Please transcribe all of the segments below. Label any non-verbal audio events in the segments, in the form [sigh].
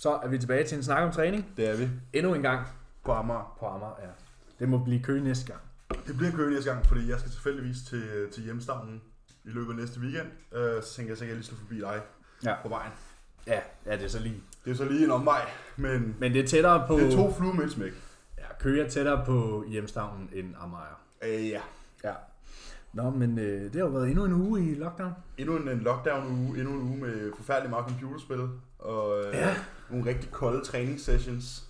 Så er vi tilbage til en snak om træning. Det er vi. Endnu en gang På Amager. på Amager. Ja. Det må blive kø næste gang. Det bliver køen næste gang, fordi jeg skal tilfældigvis til, til hjemstavnen i løbet af næste weekend. Øh, så tænker jeg, så kan jeg lige slå forbi dig Ja. på vejen. Ja, ja det er så lige. Det er så lige en omvej, men Men det er tættere på... det er to fluer med et smæk. Ja, Køge er tættere på hjemstavnen end Amager. Øh, ja. Ja. Nå, men øh, det har jo været endnu en uge i lockdown. Endnu en, en lockdown-uge, endnu en uge med forfærdelig meget computerspil, og øh, Ja. nogle rigtig kolde træningssessions.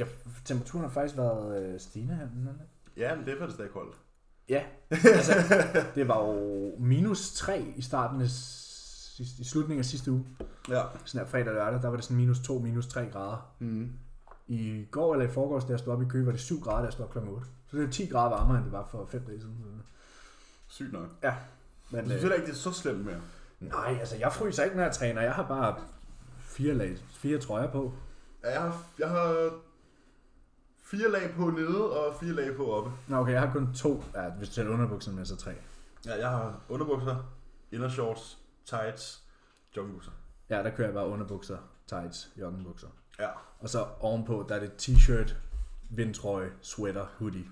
Ja, temperaturen har faktisk været øh, stigende her. er. Ja, men det er faktisk stadig koldt. Ja, altså, [laughs] det var jo minus 3 i starten af sidste, i slutningen af sidste uge. Ja. Sådan her fredag og lørdag, der var det sådan minus 2, minus 3 grader. Mm. I går eller i forgårs, da jeg stod op i Køge, var det 7 grader, da jeg stod op kl. 8. Så det er 10 grader varmere, end det var for 5 dage siden. Sygt nok. Men, Jeg synes øh, heller ikke, det er så slemt mere. nej, altså jeg fryser ikke, når jeg træner. Jeg har bare fire, lag, fire trøjer på. Ja, Jeg har, jeg har fire lag på nede og fire lag på oppe. Nå, okay, jeg har kun to. Ja, hvis du tæller underbukserne med, så tre. Ja, jeg har underbukser, indershorts, tights, joggingbukser. Ja, der kører jeg bare underbukser, tights, joggingbukser. Ja. Og så ovenpå, der er det t-shirt, vindtrøje, sweater, hoodie.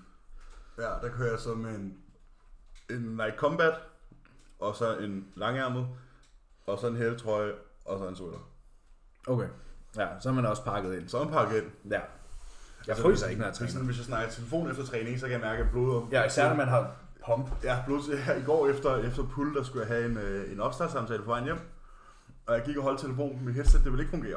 Ja, der kører jeg så med en, en Nike Combat, og så en langærmet, og så en hæletrøje, og så en sweater. Okay. Ja, så er man også pakket ind. Så er en pakket ind. Ja. Jeg Altså, fryser ikke, når jeg det er sådan, træner. hvis jeg snakker telefon efter træning, så kan jeg mærke, at blodet... Ja, især når man har pump. Ja, blod, ja, i går efter, efter pull, der skulle jeg have en, øh, en opstartssamtale på vejen hjem. Og jeg gik og holdt telefonen på mit headset, det ville ikke fungere.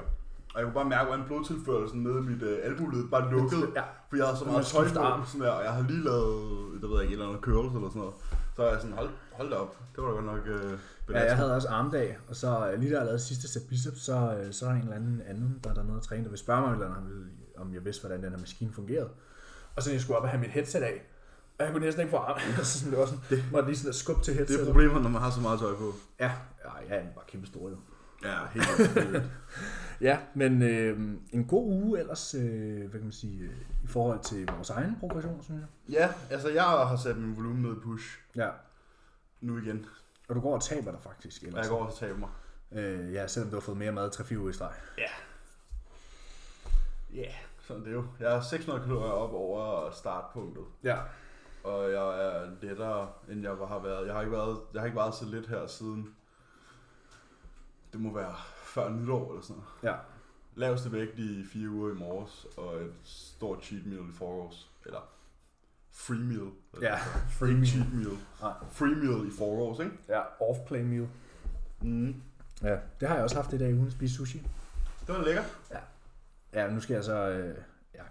Og jeg kunne bare mærke, hvordan blodtilførelsen nede i mit øh, albuled bare lukkede. Ja. For jeg havde så Man meget tøj på, sådan der, og jeg havde lige lavet, det ved jeg ikke, et eller andet curls eller sådan noget. Så er jeg sådan, hold, hold da op. Det var da godt nok øh, Ja, jeg havde også armdag, og så øh, lige da jeg lavede sidste sæt biceps, så, øh, så er en eller anden anden, der er dernede og træne, der vil spørge mig, eller andet, om jeg vidste, hvordan den her maskine fungerede. Og så jeg skulle op og have mit headset af, og jeg kunne næsten ikke få armen, [laughs] så sådan, det var sådan, det, måtte lige sådan skubbe til Det headsetet. er problemet, når man har så meget tøj på. Ja, ja, jeg er bare kæmpe stor jo. Ja, helt. [laughs] Ja, men øh, en god uge ellers, øh, hvad kan man sige, øh, i forhold til vores egen progression, synes jeg. ja, altså jeg har sat min volumen ned i push Ja, nu igen. og du går og taber dig faktisk. Og Ellers. jeg går og taber mig. Øh, ja, selvom du har fået mere mad 3-4 uger i streg. Ja, yeah, sådan det er jo. Jeg er 600 kalorier op over startpunktet. Ja. Og jeg er lettere, end jeg har været. Jeg har ikke været, jeg har ikke været så lidt her siden. Det må være før nytår eller sådan noget. Ja. Laveste vægt i fire uger i morges, og et stort cheat meal i forgårs. Eller free meal. Ja, free meal. cheat meal. Nej. Free meal i forgårs, ikke? Ja, off-play meal. Mm. Ja, det har jeg også haft i dag uden at spise sushi. Det var lækkert. Ja, nu skal jeg så... Øh, jeg,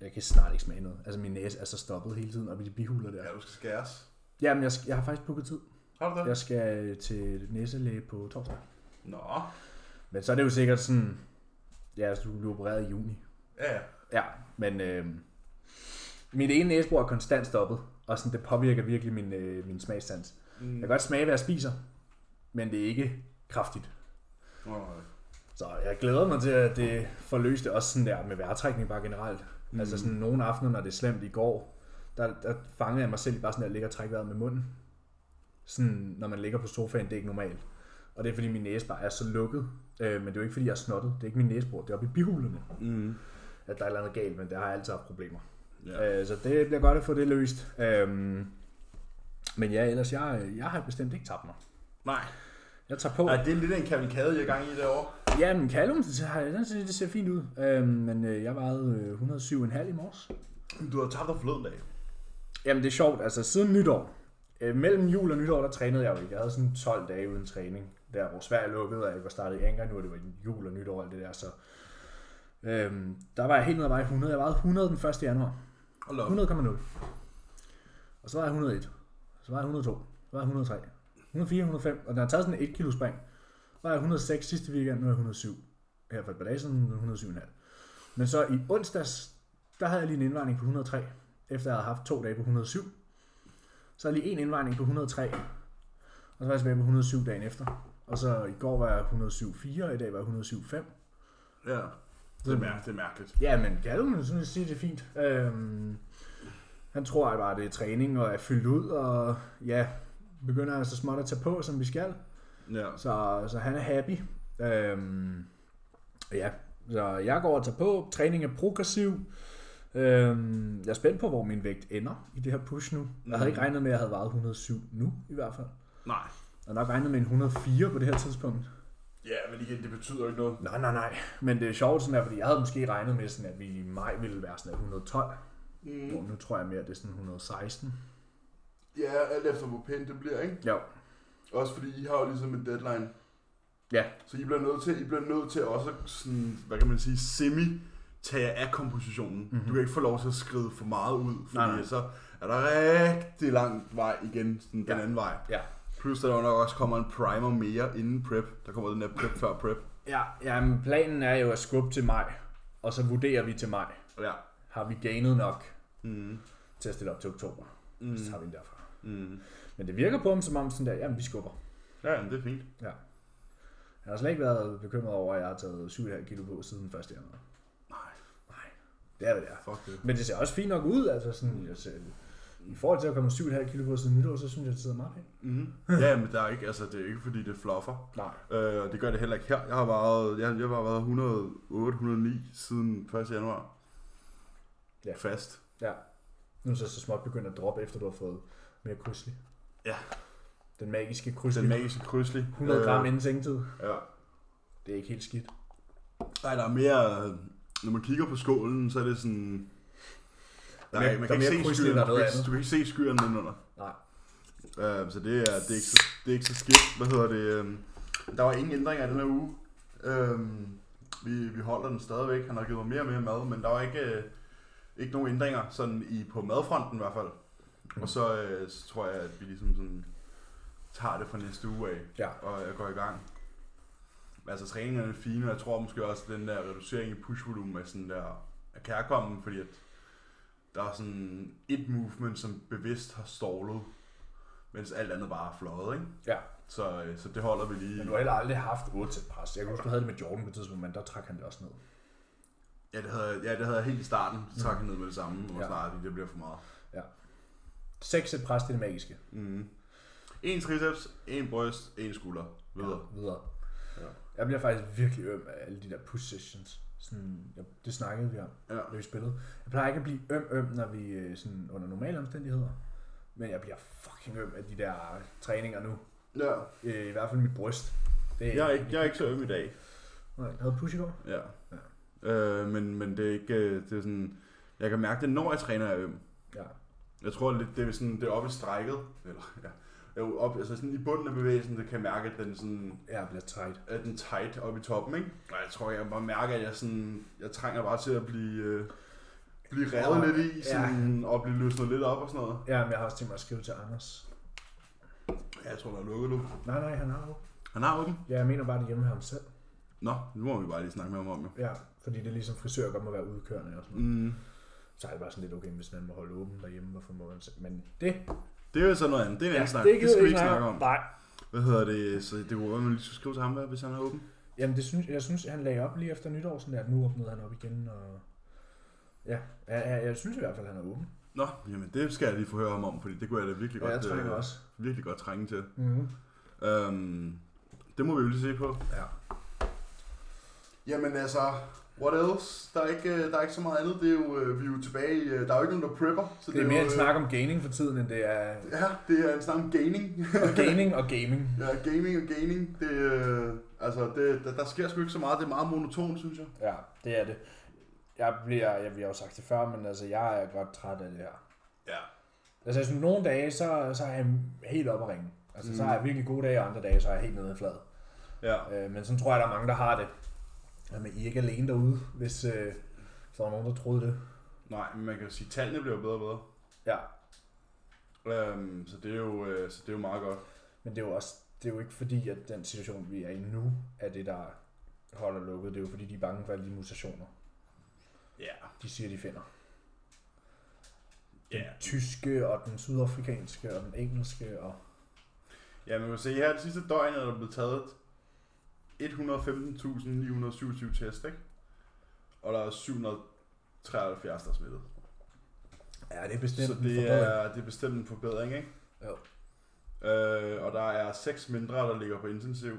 jeg kan snart ikke smage noget. Altså min næse er så stoppet hele tiden op i de bihuler der. Ja, du skal skæres. Jamen, jeg, sk- jeg har faktisk booket tid. Har du det? Jeg skal til næselæge på torsdag. Nå. Men så er det jo sikkert sådan... Ja, altså, du bliver opereret i juni. Ja, ja. Ja, men øh, mit ene næsebor er konstant stoppet, og sådan, det påvirker virkelig min, øh, min smagssans. Mm. Jeg kan godt smage, hvad jeg spiser, men det er ikke kraftigt. Nej. Så jeg glæder mig til, at det får løst det også sådan der med vejrtrækning bare generelt. Mm. Altså sådan nogle aftener, når det er slemt i går, der, der fangede jeg mig selv bare sådan at ligge og trække vejret med munden. Sådan, når man ligger på sofaen, det er ikke normalt. Og det er fordi min næse bare er så lukket. Øh, men det er jo ikke fordi jeg er snottet. Det er ikke min næsebor, det er oppe i bihulerne, Mm. at der er et eller andet galt, men der har jeg altid haft problemer. Ja. Øh, så det bliver godt at få det løst. Øhm, men ja, ellers, jeg, jeg har bestemt ikke tabt mig. Nej. Jeg tager på. Nej, det er lidt en kavalkade, jeg er gang i derovre. Ja, men Callum, det, har- den, jeg, det ser fint ud. Øhm, men øh, jeg vejede øh, 107,5 i morges. Du har tabt dig forleden dag. Jamen, det er sjovt. Altså, siden nytår, øh, mellem jul og nytår, der trænede jeg jo ikke. Jeg havde sådan 12 dage uden træning. Der hvor Sverige lukkede, og jeg var startet i Anker nu, og det var jul og nytår og alt det der. Så øhm, der var jeg helt nede af veje 100. Jeg vejede 100 den 1. januar. Hold da op. 100,0. Og så var jeg 101. Så var jeg 102. Så var jeg 103. 104, 105. Og den har taget sådan en 1 kilo spring. Så var jeg 106 sidste weekend, nu er jeg 107. Her for et par dage siden 107,5. Men så i onsdags, der havde jeg lige en indvejning på 103. Efter jeg havde haft to dage på 107. Så havde jeg lige en indvejning på 103. Og så var jeg tilbage på 107 dagen efter. Og så i går var jeg 107,4, og i dag var jeg 107,5. Ja. Det er, mærkeligt, det er mærkeligt. Ja, men Callum synes, siger, det er fint. Øhm, han tror at bare, det er træning og er fyldt ud, og ja, begynder altså småt at tage på, som vi skal. Ja. Så, så han er happy. Øhm, ja, Så jeg går og tager på. Træning er progressiv. Øhm, jeg er spændt på, hvor min vægt ender i det her push nu. Jeg havde ikke regnet med, at jeg havde vejet 107 nu, i hvert fald. Nej. Jeg har nok regnet med en 104 på det her tidspunkt. Ja, men igen, det betyder ikke noget. Nej, nej, nej. Men det er sjovt sådan her, fordi jeg havde måske regnet med, sådan, at vi i maj ville være sådan her 112. Mm. Hvor nu tror jeg mere, at det er sådan 116. Ja, alt efter hvor pænt det bliver, ikke? Jo. Også fordi I har jo ligesom en deadline. Ja. Så I bliver nødt til, I bliver nødt til også sådan, hvad kan man sige, semi tage af kompositionen. Mhm. Mm-hmm. Du kan ikke få lov til at skride for meget ud, fordi Nej, nej. så er der rigtig lang vej igen, sådan den Ja. anden vej. Ja. Plus der nok også kommer en primer mere inden prep. Der kommer den der prep før prep. Ja, jamen planen er jo at skubbe til maj, og så vurderer vi til maj. Ja. Har vi gainet nok Mm. til at stille op til oktober? Mm. Så tager vi den derfra. Mm. Men det virker på ham som om sådan der, jamen vi skubber. Ja, men det er fint. Ja. Jeg har slet ikke været bekymret over, at jeg har taget 7,5 kilo på siden 1. januar. Nej, Nej, det er det er. fuck det. Men det ser også fint nok ud, altså sådan, jeg ser, i forhold til at komme 7,5 kilo på siden nytår, så synes jeg, det sidder meget pænt. Mm. [laughs] ja, men der er ikke, altså, det er ikke fordi, det fluffer. Nej. Øh, og det gør det heller ikke her. Jeg har været, jeg, jeg har været 108-109 siden 1. januar. Ja. Fast. Ja. Nu er det så, så småt begyndt at droppe, efter du har fået mere krydslig. Ja. Den magiske krydslig. Den magiske krydslig. 100 gram inden sengetid. Ja. Det er ikke helt skidt. Nej, der er mere... øh, Når man kigger på skålen, så er det sådan... Der er, man der kan er ikke se skyerne, der er du, kan du kan ikke se skyerne nedenunder. Nej. Uh, så det er, det, er ikke så, det er ikke så skidt. Hvad hedder det? Um, der var ingen ændringer i den her uge. Um, vi, vi holder den stadigvæk. Han har givet mig mere og mere mad, men der var ikke, uh, ikke nogen ændringer sådan i, på madfronten i hvert fald. Mm. Og så, uh, så tror jeg, at vi ligesom sådan tager det fra næste uge af, Ja. og jeg går i gang. Altså træningerne er fine, og jeg tror måske også, at den der reducering i pushvolumen er sådan der er kærkommen, fordi at der er sådan et movement, som bevidst har stallet, mens alt andet bare er fløjet, ikke? Ja. Så, øh, så det holder vi lige. Men du har heller aldrig haft 8 til pres. Jeg kan huske, du havde det med Jordan på et tidspunkt, men der trak han det også ned. Ja, det havde, jeg- ja, det havde jeg helt i starten. Så trak jeg ned med det samme, og Ja. ja. snart det bliver for meget. 6 sæt pres, det er det magiske. Mm. En triceps, en bryst, en skulder. Videre. Ja, videre. Ja. Jeg bliver faktisk virkelig øm af alle de der push sessions. Sådan, jeg, det snakkede vi om, Ja. da vi spillede. Jeg plejer ikke at blive øm øm, når vi øh, sådan under normale omstændigheder. Men jeg bliver fucking øm af de der træninger nu. ja. Øh, I hvert fald mit bryst. Det Jeg er, ikke, jeg er ikke så øm i dag. Nej, jeg havde push i går. Ja. ja. Øh, men, men det er ikke, øh, det er sådan, jeg kan mærke det, når jeg træner er øm. Ja. Jeg tror lidt, det er sådan, det er oppe i strækket, eller ja, jo op, altså sådan i bunden af bevægelsen, det kan mærke, at den sådan, Jeg bliver tight. at den tight oppe i toppen, ikke? Og jeg tror, jeg bare mærker, at jeg sådan, jeg trænger bare til at blive, øh, blive revet Ja. lidt i, sådan, og blive løsnet lidt op og sådan noget. Ja, men jeg har også tænkt mig at skrive til Anders. Ja, jeg tror, der er lukket nu. Nej, nej, han har jo. Han har åben. Ja, jeg mener bare det hjemme ham selv. Nå, nu må vi bare lige snakke med ham om, jo. Ja, fordi det er ligesom frisør godt må være udkørende og sådan noget. Mm. Så er det bare sådan lidt okay, hvis man må holde åben derhjemme, hvorfor må man selv? Men det, Det er jo så noget andet. Det er en anden snak. det, Det, skal vi ikke snakke om. Nej. Hvad hedder det? Så det kunne være, man lige skulle skrive til ham, hvis han er åben. Jamen, det synes, jeg synes, han lagde op lige efter nytår, sådan der, at nu åbnede han op igen, og... Ja, jeg, jeg, jeg synes i hvert fald, at han er åben. Nå, jamen det skal jeg lige få høre ham om, fordi det kunne jeg da virkelig Ja, godt, jeg øh, også. virkelig godt trænge til. Mm-hmm. Um, det må vi jo lige se på. Ja. Jamen altså, what else? Der er ikke, øh, der er ikke så meget andet. Det er jo, øh, vi er jo tilbage i, øh, der er jo ikke nogen, der prepper. Så Det er mere jo, en snak om gaining for tiden, end det er Ja, det er en snak om gaming. og gaming og gaming. [laughs] ja, gaming og gaming. Det, altså, det, der, der, sker sgu ikke så meget. Det er meget monotont, synes jeg. Ja, det er det. Jeg bliver, jeg, vi har jo sagt det før, men altså, jeg er godt træt af det her. Ja. Altså, jeg synes, nogle dage, så, så er jeg helt op at ringe. Altså, mm. så har jeg virkelig gode dage, og andre dage, så er jeg helt nede i flad. Ja. Øh, men sådan tror jeg, der er mange, der har det. Jamen, I er ikke alene derude, hvis, øh, der var nogen, der troede det. Nej, men man kan jo sige, at tallene bliver jo bedre og bedre. Ja, Um, så, det er jo, øh, så det er jo meget godt. men det er jo også det er jo ikke fordi, at den situation, vi er i nu, er det, der holder lukket. Det er jo fordi, de er bange for alle de mutationer, Ja. de siger, de finder. Ja. Den tyske, og den sydafrikanske, og den engelske, og... Ja, man kan se her, det sidste døgn er der blevet taget 115.927 test, ikke? Og der er 773, der er smittet. Ja, det er bestemt Så en det forbedring. er, det er bestemt en forbedring, ikke? Jo. Øh, og der er seks mindre, der ligger på intensiv.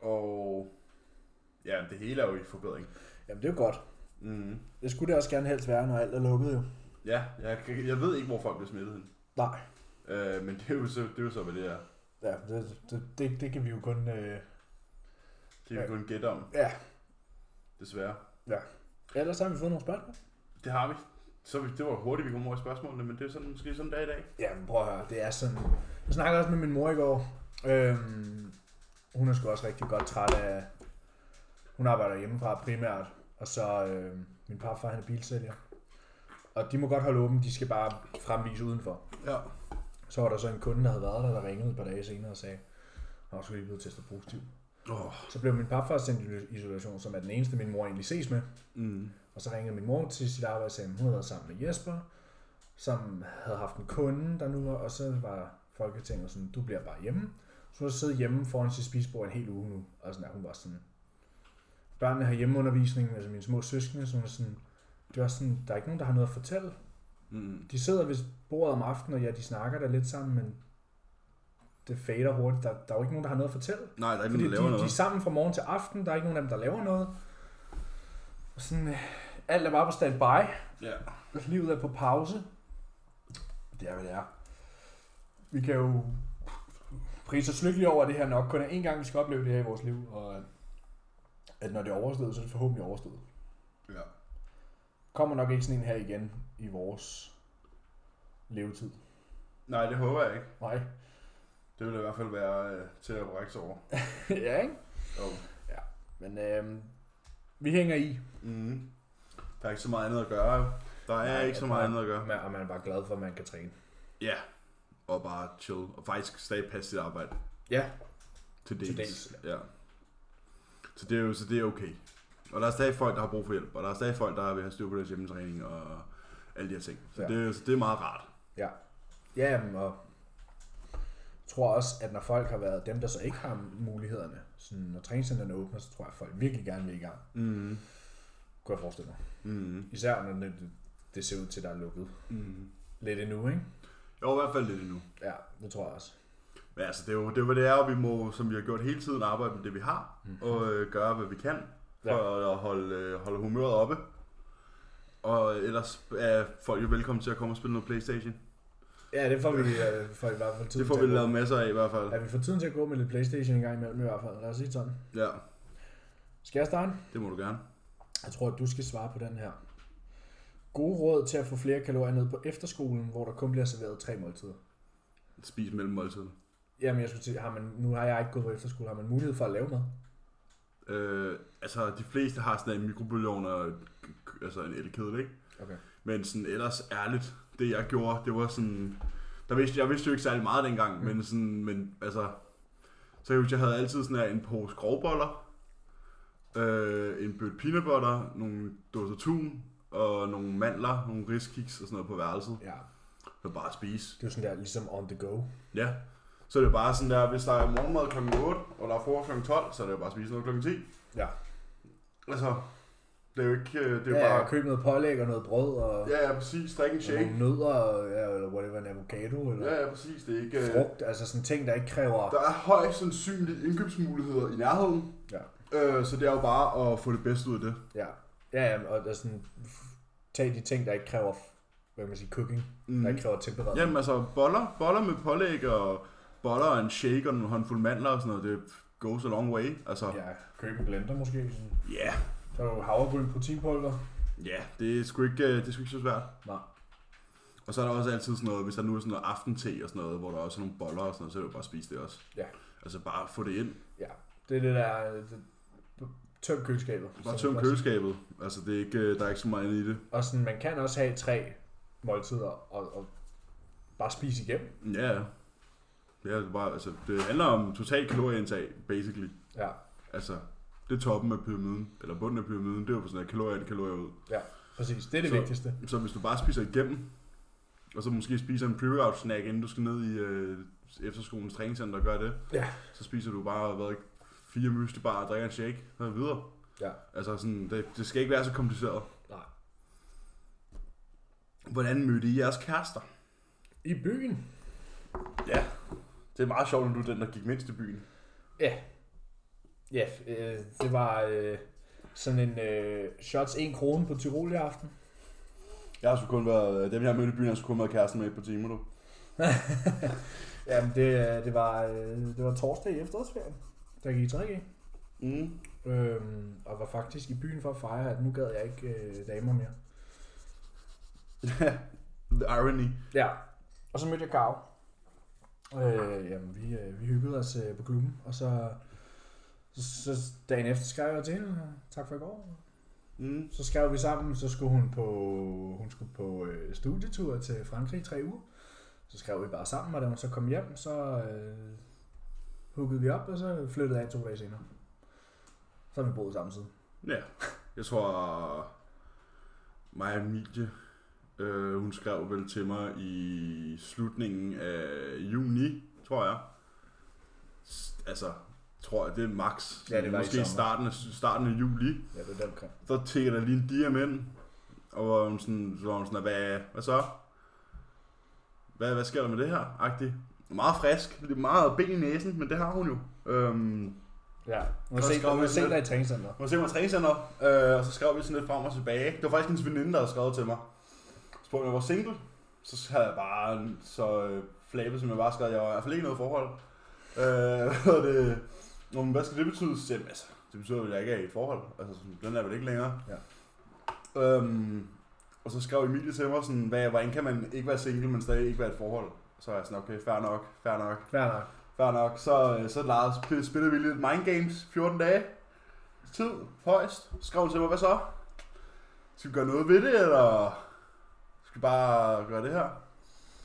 Og ja, det det hele er jo i forbedring. Jamen, det er jo godt. Mm. Det skulle det også gerne helst være, når alt er lukket jo. Ja, jeg, jeg ved ikke, hvor folk bliver smittet hen. Nej. Øh, men det er, jo så, det er jo så, hvad det er. Ja, det, det, det, det kan vi jo kun... Øh... Det er vi kun gætte om, Ja. desværre. Ellers har vi fået nogle spørgsmål. Det har vi. Så vi- det var hurtigt, vi kom over i spørgsmålene, men det er sådan, måske sådan dag i dag. Ja, men prøv at høre, det er sådan... Jeg snakkede også med min mor i går. Øhm, hun er sgu også rigtig godt træt af... Hun arbejder hjemmefra primært, og så øh, min papfar, han er bilsælger. Og de må godt holde åbent, de skal bare fremvise udenfor. Ja. Så var der så en kunde, der havde været der, der ringede et par dage senere og sagde, at sgu lige blevet testet positiv. Oh. Så blev min papfar sendt i isolation, som er den eneste, min mor egentlig ses med. Mm. Og så ringede min mor til sit arbejde og sagde, at hun havde været sammen med Jesper, som havde haft en kunde der nu, var, og så var Folketinget sådan, du bliver bare hjemme. Så hun har siddet hjemme foran sit spisebord en hel uge nu, og sådan, at hun var sådan, børnene har hjemmeundervisning, altså mine små søskende, så hun er sådan, det var sådan, der er ikke nogen, der har noget at fortælle. Mm. De sidder ved bordet om aftenen, og ja, de snakker der lidt sammen, men det fader hurtigt. Der, der er jo ikke nogen, der har noget at fortælle. Nej, der er ikke nogen, de, der laver de er noget. sammen fra morgen til aften, der er ikke nogen af dem, der laver noget. Og sådan, øh, alt er bare på standby. Ja. Livet er på pause. Det er, hvad det er. Vi kan jo prise os lykkelige over, at det her nok kun er én gang, vi skal opleve det her i vores liv, og at- at når det er overstået, så er det forhåbentlig overstået. ja. Kommer nok ikke sådan en her igen i vores levetid. Nej, det håber jeg ikke. Nej. Det vil i hvert fald være øh, til at brække over. [laughs] ja, ikke? Jo. Men øhm, vi hænger i. Mm. Der er ikke så meget andet at gøre. Der er Nej, ikke så meget bare- andet at gøre. Men- Og man er bare glad for, at man kan træne. Ja. Og bare chill. Og faktisk stadig passe sit arbejde. Ja. Til dels. Til dels, ja. Så det er jo så det er okay. Og der er stadig folk, der har brug for hjælp. Og der er stadig folk, der vil have styr på deres hjemmetræning og alle de her ting. Så, Ja. det, så det er meget rart. Ja, jamen, og jeg tror også, at når folk har været dem, der så ikke har mulighederne, sådan, når træningscenterne åbner, så tror jeg, at folk virkelig gerne vil i gang. Mm. Kunne jeg forestille mig. Mm. Især når det, det ser ud til, at der er lukket Mm. lidt endnu, ikke? Jo, i hvert fald lidt endnu. Ja, det tror jeg også. Men altså, det er jo det, er, hvad det er, og vi må, som vi har gjort hele tiden, arbejde med det, vi har. Mhm. Og øh, gøre, hvad vi kan, for Ja. at holde, øh, holde humøret oppe. Og ellers er folk jo velkommen til at komme og spille noget Playstation. Ja, det får vi, øh, får i hvert fald tid Det får til vi at gå. lavet masser af i hvert fald. Ja, vi får tiden til at gå med lidt Playstation en gang imellem i hvert fald. Lad os sige sådan. Ja, Skal jeg starte? det må du gerne. Jeg tror, at du skal svare på den her. Gode råd til at få flere kalorier ned på efterskolen, hvor der kun bliver serveret tre måltider. Spis mellem måltiden. Jamen, jeg skulle sige, har man, nu har jeg ikke gået på efterskole. Har man mulighed for at lave mad? Øh, altså, de fleste har sådan en mikrobølgeovn og altså en elkedel, ikke? Okay. Men sådan ellers ærligt, det jeg gjorde, det var sådan... Der vidste, jeg vidste jo ikke særlig meget dengang, Mm. men sådan, men altså... Så jeg, jeg havde altid sådan her en pose grovboller, øh, en bøtte peanut butter, nogle dåser tun, og nogle mandler, nogle riskiks og sådan noget på værelset. Ja, Så bare spise. det er jo sådan der ligesom on the go. Ja. Så er det bare sådan der, hvis der er morgenmad kl. 8, og der er frokost kl. 12, så er det jo bare at spise noget kl. 10. Ja. Altså, det er jo ikke, øh, det er jo ja, bare... bare... køb noget pålæg og noget brød og, Ja, ja, præcis. Drik en shake. nogle nødder, og, ja, eller whatever, en avocado, eller Ja, ja, præcis. Det er ikke... øh, frugt, altså sådan ting, der ikke kræver... Der er højst sandsynligt indkøbsmuligheder i nærheden. Ja. Øh, så det er jo bare at få det bedste ud af det. Ja, ja, ja og der er sådan, tag de ting, der ikke kræver, hvad kan man sige, cooking, mm. der ikke kræver tempereret. Jamen altså, boller, boller med pålæg og boller og en shake og en håndfuld mandler og sådan noget, det goes a long way. Altså, ja. Ja, køb en blender måske. Sådan. Yeah. Så er der jo havregryn proteinpulver. Ja, det er sgu ikke, øh, det er sgu ikke så svært. Nej. Og så er der også altid sådan noget, hvis der nu er sådan noget aftente og sådan noget, hvor der også er nogle boller og sådan noget, så er det jo bare at spise det også. Ja. Altså bare få det ind. Ja, det er det der, det, tøm køleskabet. Bare tøm køleskabet. Altså det er ikke, øh, der er ikke så meget i det. Og sådan, man kan også have tre måltider og, og bare spise igennem. Ja, ja. Det, er bare, altså, det handler om total kalorieindtag, basically. Ja, Altså, det er toppen af pyramiden, eller bunden af pyramiden, det er jo sådan en kalorier ind, kalorier ud. præcis. Det er det Så- vigtigste. Så hvis du bare spiser igennem, og så måske spiser en pre-workout snack, inden du skal ned i øh, efterskolens træningscenter og gøre det, Ja. så spiser du bare hvad, fire mysli bare og drikker en shake, det videre. Ja. Altså sådan, det, det skal ikke være så kompliceret. Nej. Hvordan mødte I jeres kærester? I byen? Ja, det er meget sjovt, når du er den, der gik mindst i byen. Ja. Ja, øh, det var... Øh, Sådan en øh, shots 1 krone på Tirol i aften. Jeg har sgu kun været, dem jeg har mødt i byen, har sgu kun været kæresten med et par timer, du. [laughs] Jamen, det, øh, det, var, øh, det var torsdag i efterårsferien, der gik i 3G. Mm. Øhm, og var faktisk i byen for at fejre, at nu gad jeg ikke øh, damer mere. [laughs] The irony. Ja, og så mødte jeg Gav. Øh, jamen, vi, øh, vi hyggede os øh, på klubben, og så, så, så dagen efter skrev jeg til hende, tak for i går. Mm. Så skrev vi sammen, så skulle hun på, hun skulle på øh, studietur til Frankrig i tre uger. Så skrev vi bare sammen, og da hun så kom hjem, så øh, huggede vi op, og så flyttede jeg to dage senere. Så har vi boet samme side. Ja, jeg tror, mig og Emilie, øh, hun skrev vel til mig i slutningen af juni, tror jeg. S- Altså, tror jeg, det er max. Ja, det var i Måske sommer. starten af, starten af juli. Ja, det er den omkring. Så tækker der lige en DM ind. Og hun sådan, så var hun sådan, hvad, hvad så? Hvad, hvad sker der med det her? Agtigt. Meget frisk, lidt meget ben i næsen, men det har hun jo. Øhm, Ja, hun har set, hun har set dig i træningscenteret. Hun har set mig træningscenter, øh, og så skrev vi sådan lidt frem og tilbage. Det var faktisk hendes veninde, der havde skrevet til mig. Spurgte jeg, var single. Så havde jeg bare så øh, flabet, som jeg bare skrev, jeg var i hvert fald ikke noget forhold. Øh, [laughs] hvad det? Nå, men hvad skal det betyde? Så, jamen, altså, det betyder, at jeg ikke er i et forhold. Altså, sådan, den er vel ikke længere. Ja. Øhm, og så skrev Emilie til mig sådan, hvad, hvordan kan man ikke være single, men stadig ikke være i et forhold? Så er jeg sådan, okay, fair nok, fair nok. Fair nok. Fair nok, så, øh, så Lars sp- spillede vi lidt Mind Games 14 dage. Tid, højst. Skrev til mig, hvad så? Skal vi gøre noget ved det, eller skal vi bare gøre det her?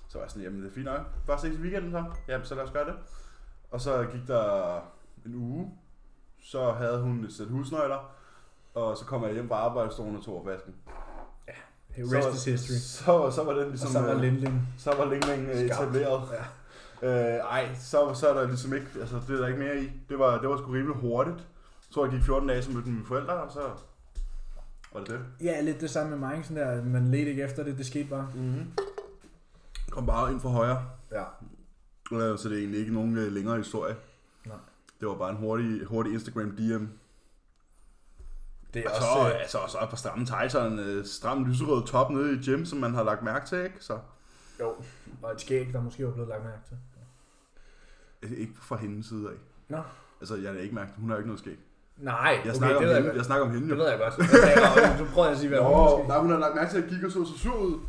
Så var jeg sådan, jamen det er fint nok. Bare ses i weekenden så. Jamen så lad os gøre det. Og så gik der en uge. Så havde hun et sæt husnøgler. Og så kom jeg hjem på arbejde, og stod hun og tog opvasken. Rest is history. Så, så var den Og ligesom... så var øh, Lindling. så var Ling Ling øh, etableret. Ja. Øh, ej, så, så er der ligesom ikke, altså det er der ikke mere i. Det var, det var sgu rimelig hurtigt. Jeg tror, jeg gik 14 dage, så mødte mine forældre, og så var det det. Ja, lidt det samme med mig, sådan der, man ledte ikke efter det, det skete bare. Mm-hmm. Kom bare ind for højre. Ja. Øh, så det er egentlig ikke nogen øh, længere historie. Nej. Det var bare en hurtig, hurtig Instagram DM. Det er Og så, også... øh, altså, og så et par stramme tights og en øh, stram lyserød top nede i gym, som man har lagt mærke til, ikke? Så Jo, og et skæg, der måske var blevet lagt mærke til. øh, ikke fra hendes side af. Nå. Altså, jeg har ikke mærket, hun har jo ikke noget skæg. Nej, Jeg, okay, snakker, det om jeg hende, godt. jeg snakker om hende Det jo. ved jeg godt. Jeg du prøver at sige, hvad hun Nå, måske. nej, hun har lagt mærke til, at jeg så så sur ud.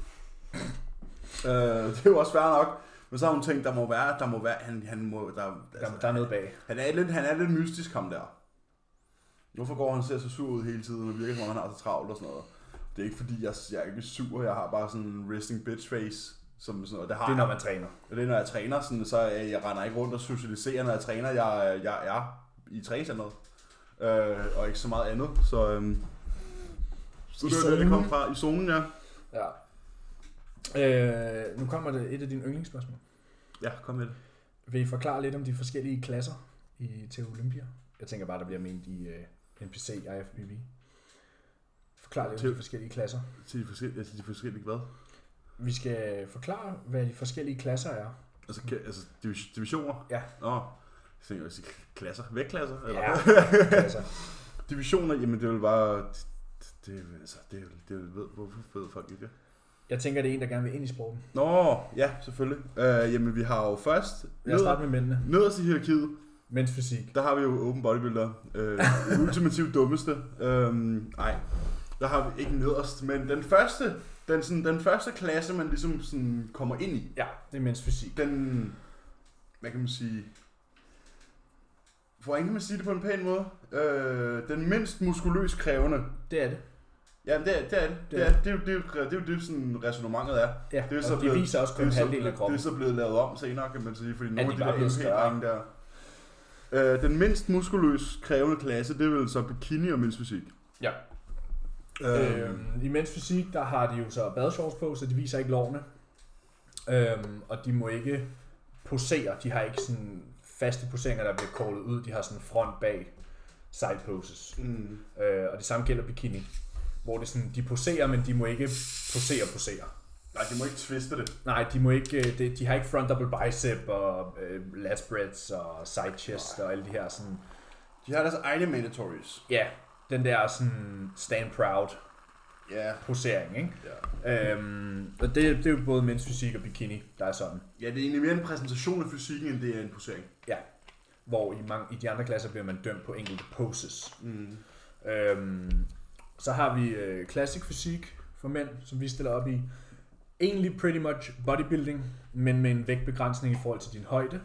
øh, det er jo også fair nok. Men så har hun tænkt, der må være, der må være, han, han må, der, Der, der er noget bag. han, er lidt, han er lidt mystisk, ham der. Hvorfor går han og ser så sur ud hele tiden, og virker som om han har så travlt og sådan noget. Det er ikke fordi, jeg, jeg er ikke sur, jeg har bare sådan en resting bitch face. Som sådan noget. Det, har Det er, når jeg. man træner. Det er, når jeg træner, sådan, så jeg, jeg render ikke rundt og socialiserer, når jeg træner. Jeg, jeg er i træningscenteret. Øh, og ikke så meget andet. Så, øhm, så I det er det, det kom fra. I zonen, ja. Ja. Øh, nu kommer det et af dine yndlingsspørgsmål. Ja, kom med det. Vil I forklare lidt om de forskellige klasser i til Olympia? Jeg tænker bare, der bliver ment i uh, NPC, IFBB. Forklar lidt om Til- de forskellige klasser. Til de forskellige, altså de forskellige hvad? Vi skal forklare, hvad de forskellige klasser er. Altså, altså divis- divisioner? Ja. Nå, jeg tænker, også klasser. Vægtklasser? Eller? Ja, klasser. [laughs] Divisioner, jamen det er vel bare... Det, det, altså, det, er, det vel- ved, hvorfor ved folk ikke det? Jeg tænker, det er en, der gerne vil ind i sporten. Nå, ja, selvfølgelig. Øh, jamen, vi har jo først... Lad os starte med mændene. Nederst i hierarkiet, Mænds fysik. der har vi jo open bodybuilder. Øh, [laughs] ultimativt dummeste. Øhm, nej, der har vi ikke nederst, men den første, den, sådan, den første klasse, man ligesom sådan kommer ind i, Ja, det er mænds fysik. den, hvad kan man sige, hvordan kan man sige det på en pæn måde? Øh, den mindst muskuløst krævende. Det er det. Ja, det er det. Er det. Det Det, er er, det, er, jo- det, er, jo- det er jo det, sådan resonemanget er. Ja, Det er og så de blevet- viser også Det kun er, så, halvdelen af det kroppen. er så blevet lavet om senere, kan man sige, fordi nogle de af de bare der? MK-drenge der. Øh, den mindst muskuløst krævende klasse, det er vel så bikini og mindst fysik. Ja. Øh, Øhm, I mænds fysik, der har de jo så badeshorts på, så de viser ikke lårene. Øhm, og de må ikke posere. De har ikke sådan faste poseringer, der bliver callet ud. De har sådan front bag side poses. mm, Øh, og det samme gælder bikini. Hvor det sådan, de poserer, men de må ikke posere posere. nej, de må ikke twiste det. Nej, de må ikke, øh, det, de har ikke front double bicep og øh, lat spreads og side chest og alle de her sådan, De har deres egne mandatories. ja, den der sådan stand proud Ja. posering, ikke? Ja. Øhm, og det, det er jo både mænds fysik og bikini, der er sådan. ja, det er egentlig mere en præsentation af fysikken, end det er en posering. Ja. Hvor i, mange, i de andre klasser bliver man dømt på enkelte poses. Mm. Øhm, så har vi øh, classic fysik for mænd, som vi stiller op i. Egentlig pretty much bodybuilding, men med en vægtbegrænsning i forhold til din højde.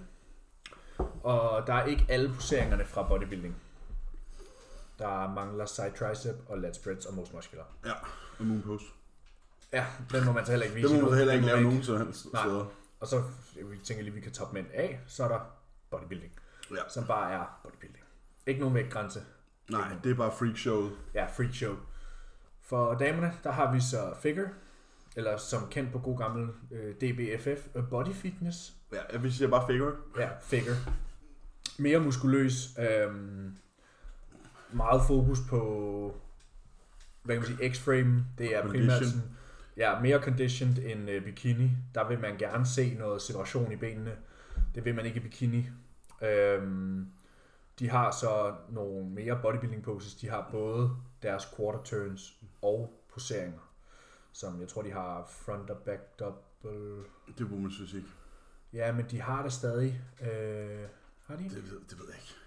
Og der er ikke alle poseringerne fra bodybuilding. Der mangler side tricep og lat spreads og most muscular. Ja, og moon pose. Ja, den må man så heller ikke vise. Det må man heller ikke Den lave nogen som helst Nej. steder. Og så vi tænker lige, vi kan toppe mænd af, så er der bodybuilding, Ja. som bare er bodybuilding. Ikke nogen vægtgrænse. Nej, det er bare freak showet. Ja, freak show. For damerne, der har vi så figure, eller som kendt på god gammel øh, DBFF, øh, body fitness. Ja, vi siger bare figure. Ja, figure. Mere muskuløs. Øhm, meget fokus på, hvad kan man sige, X-frame. Det er primært sådan, ja, mere conditioned end øh, bikini. Der vil man gerne se noget separation i benene. Det vil man ikke i bikini. Øhm, de har så nogle mere bodybuilding poses. De har både deres quarter turns og poseringer. Som jeg tror, de har front og back double. Det er women's fysik. Ja, men de har det stadig. Øh, har de? Det ved, det ved jeg ikke.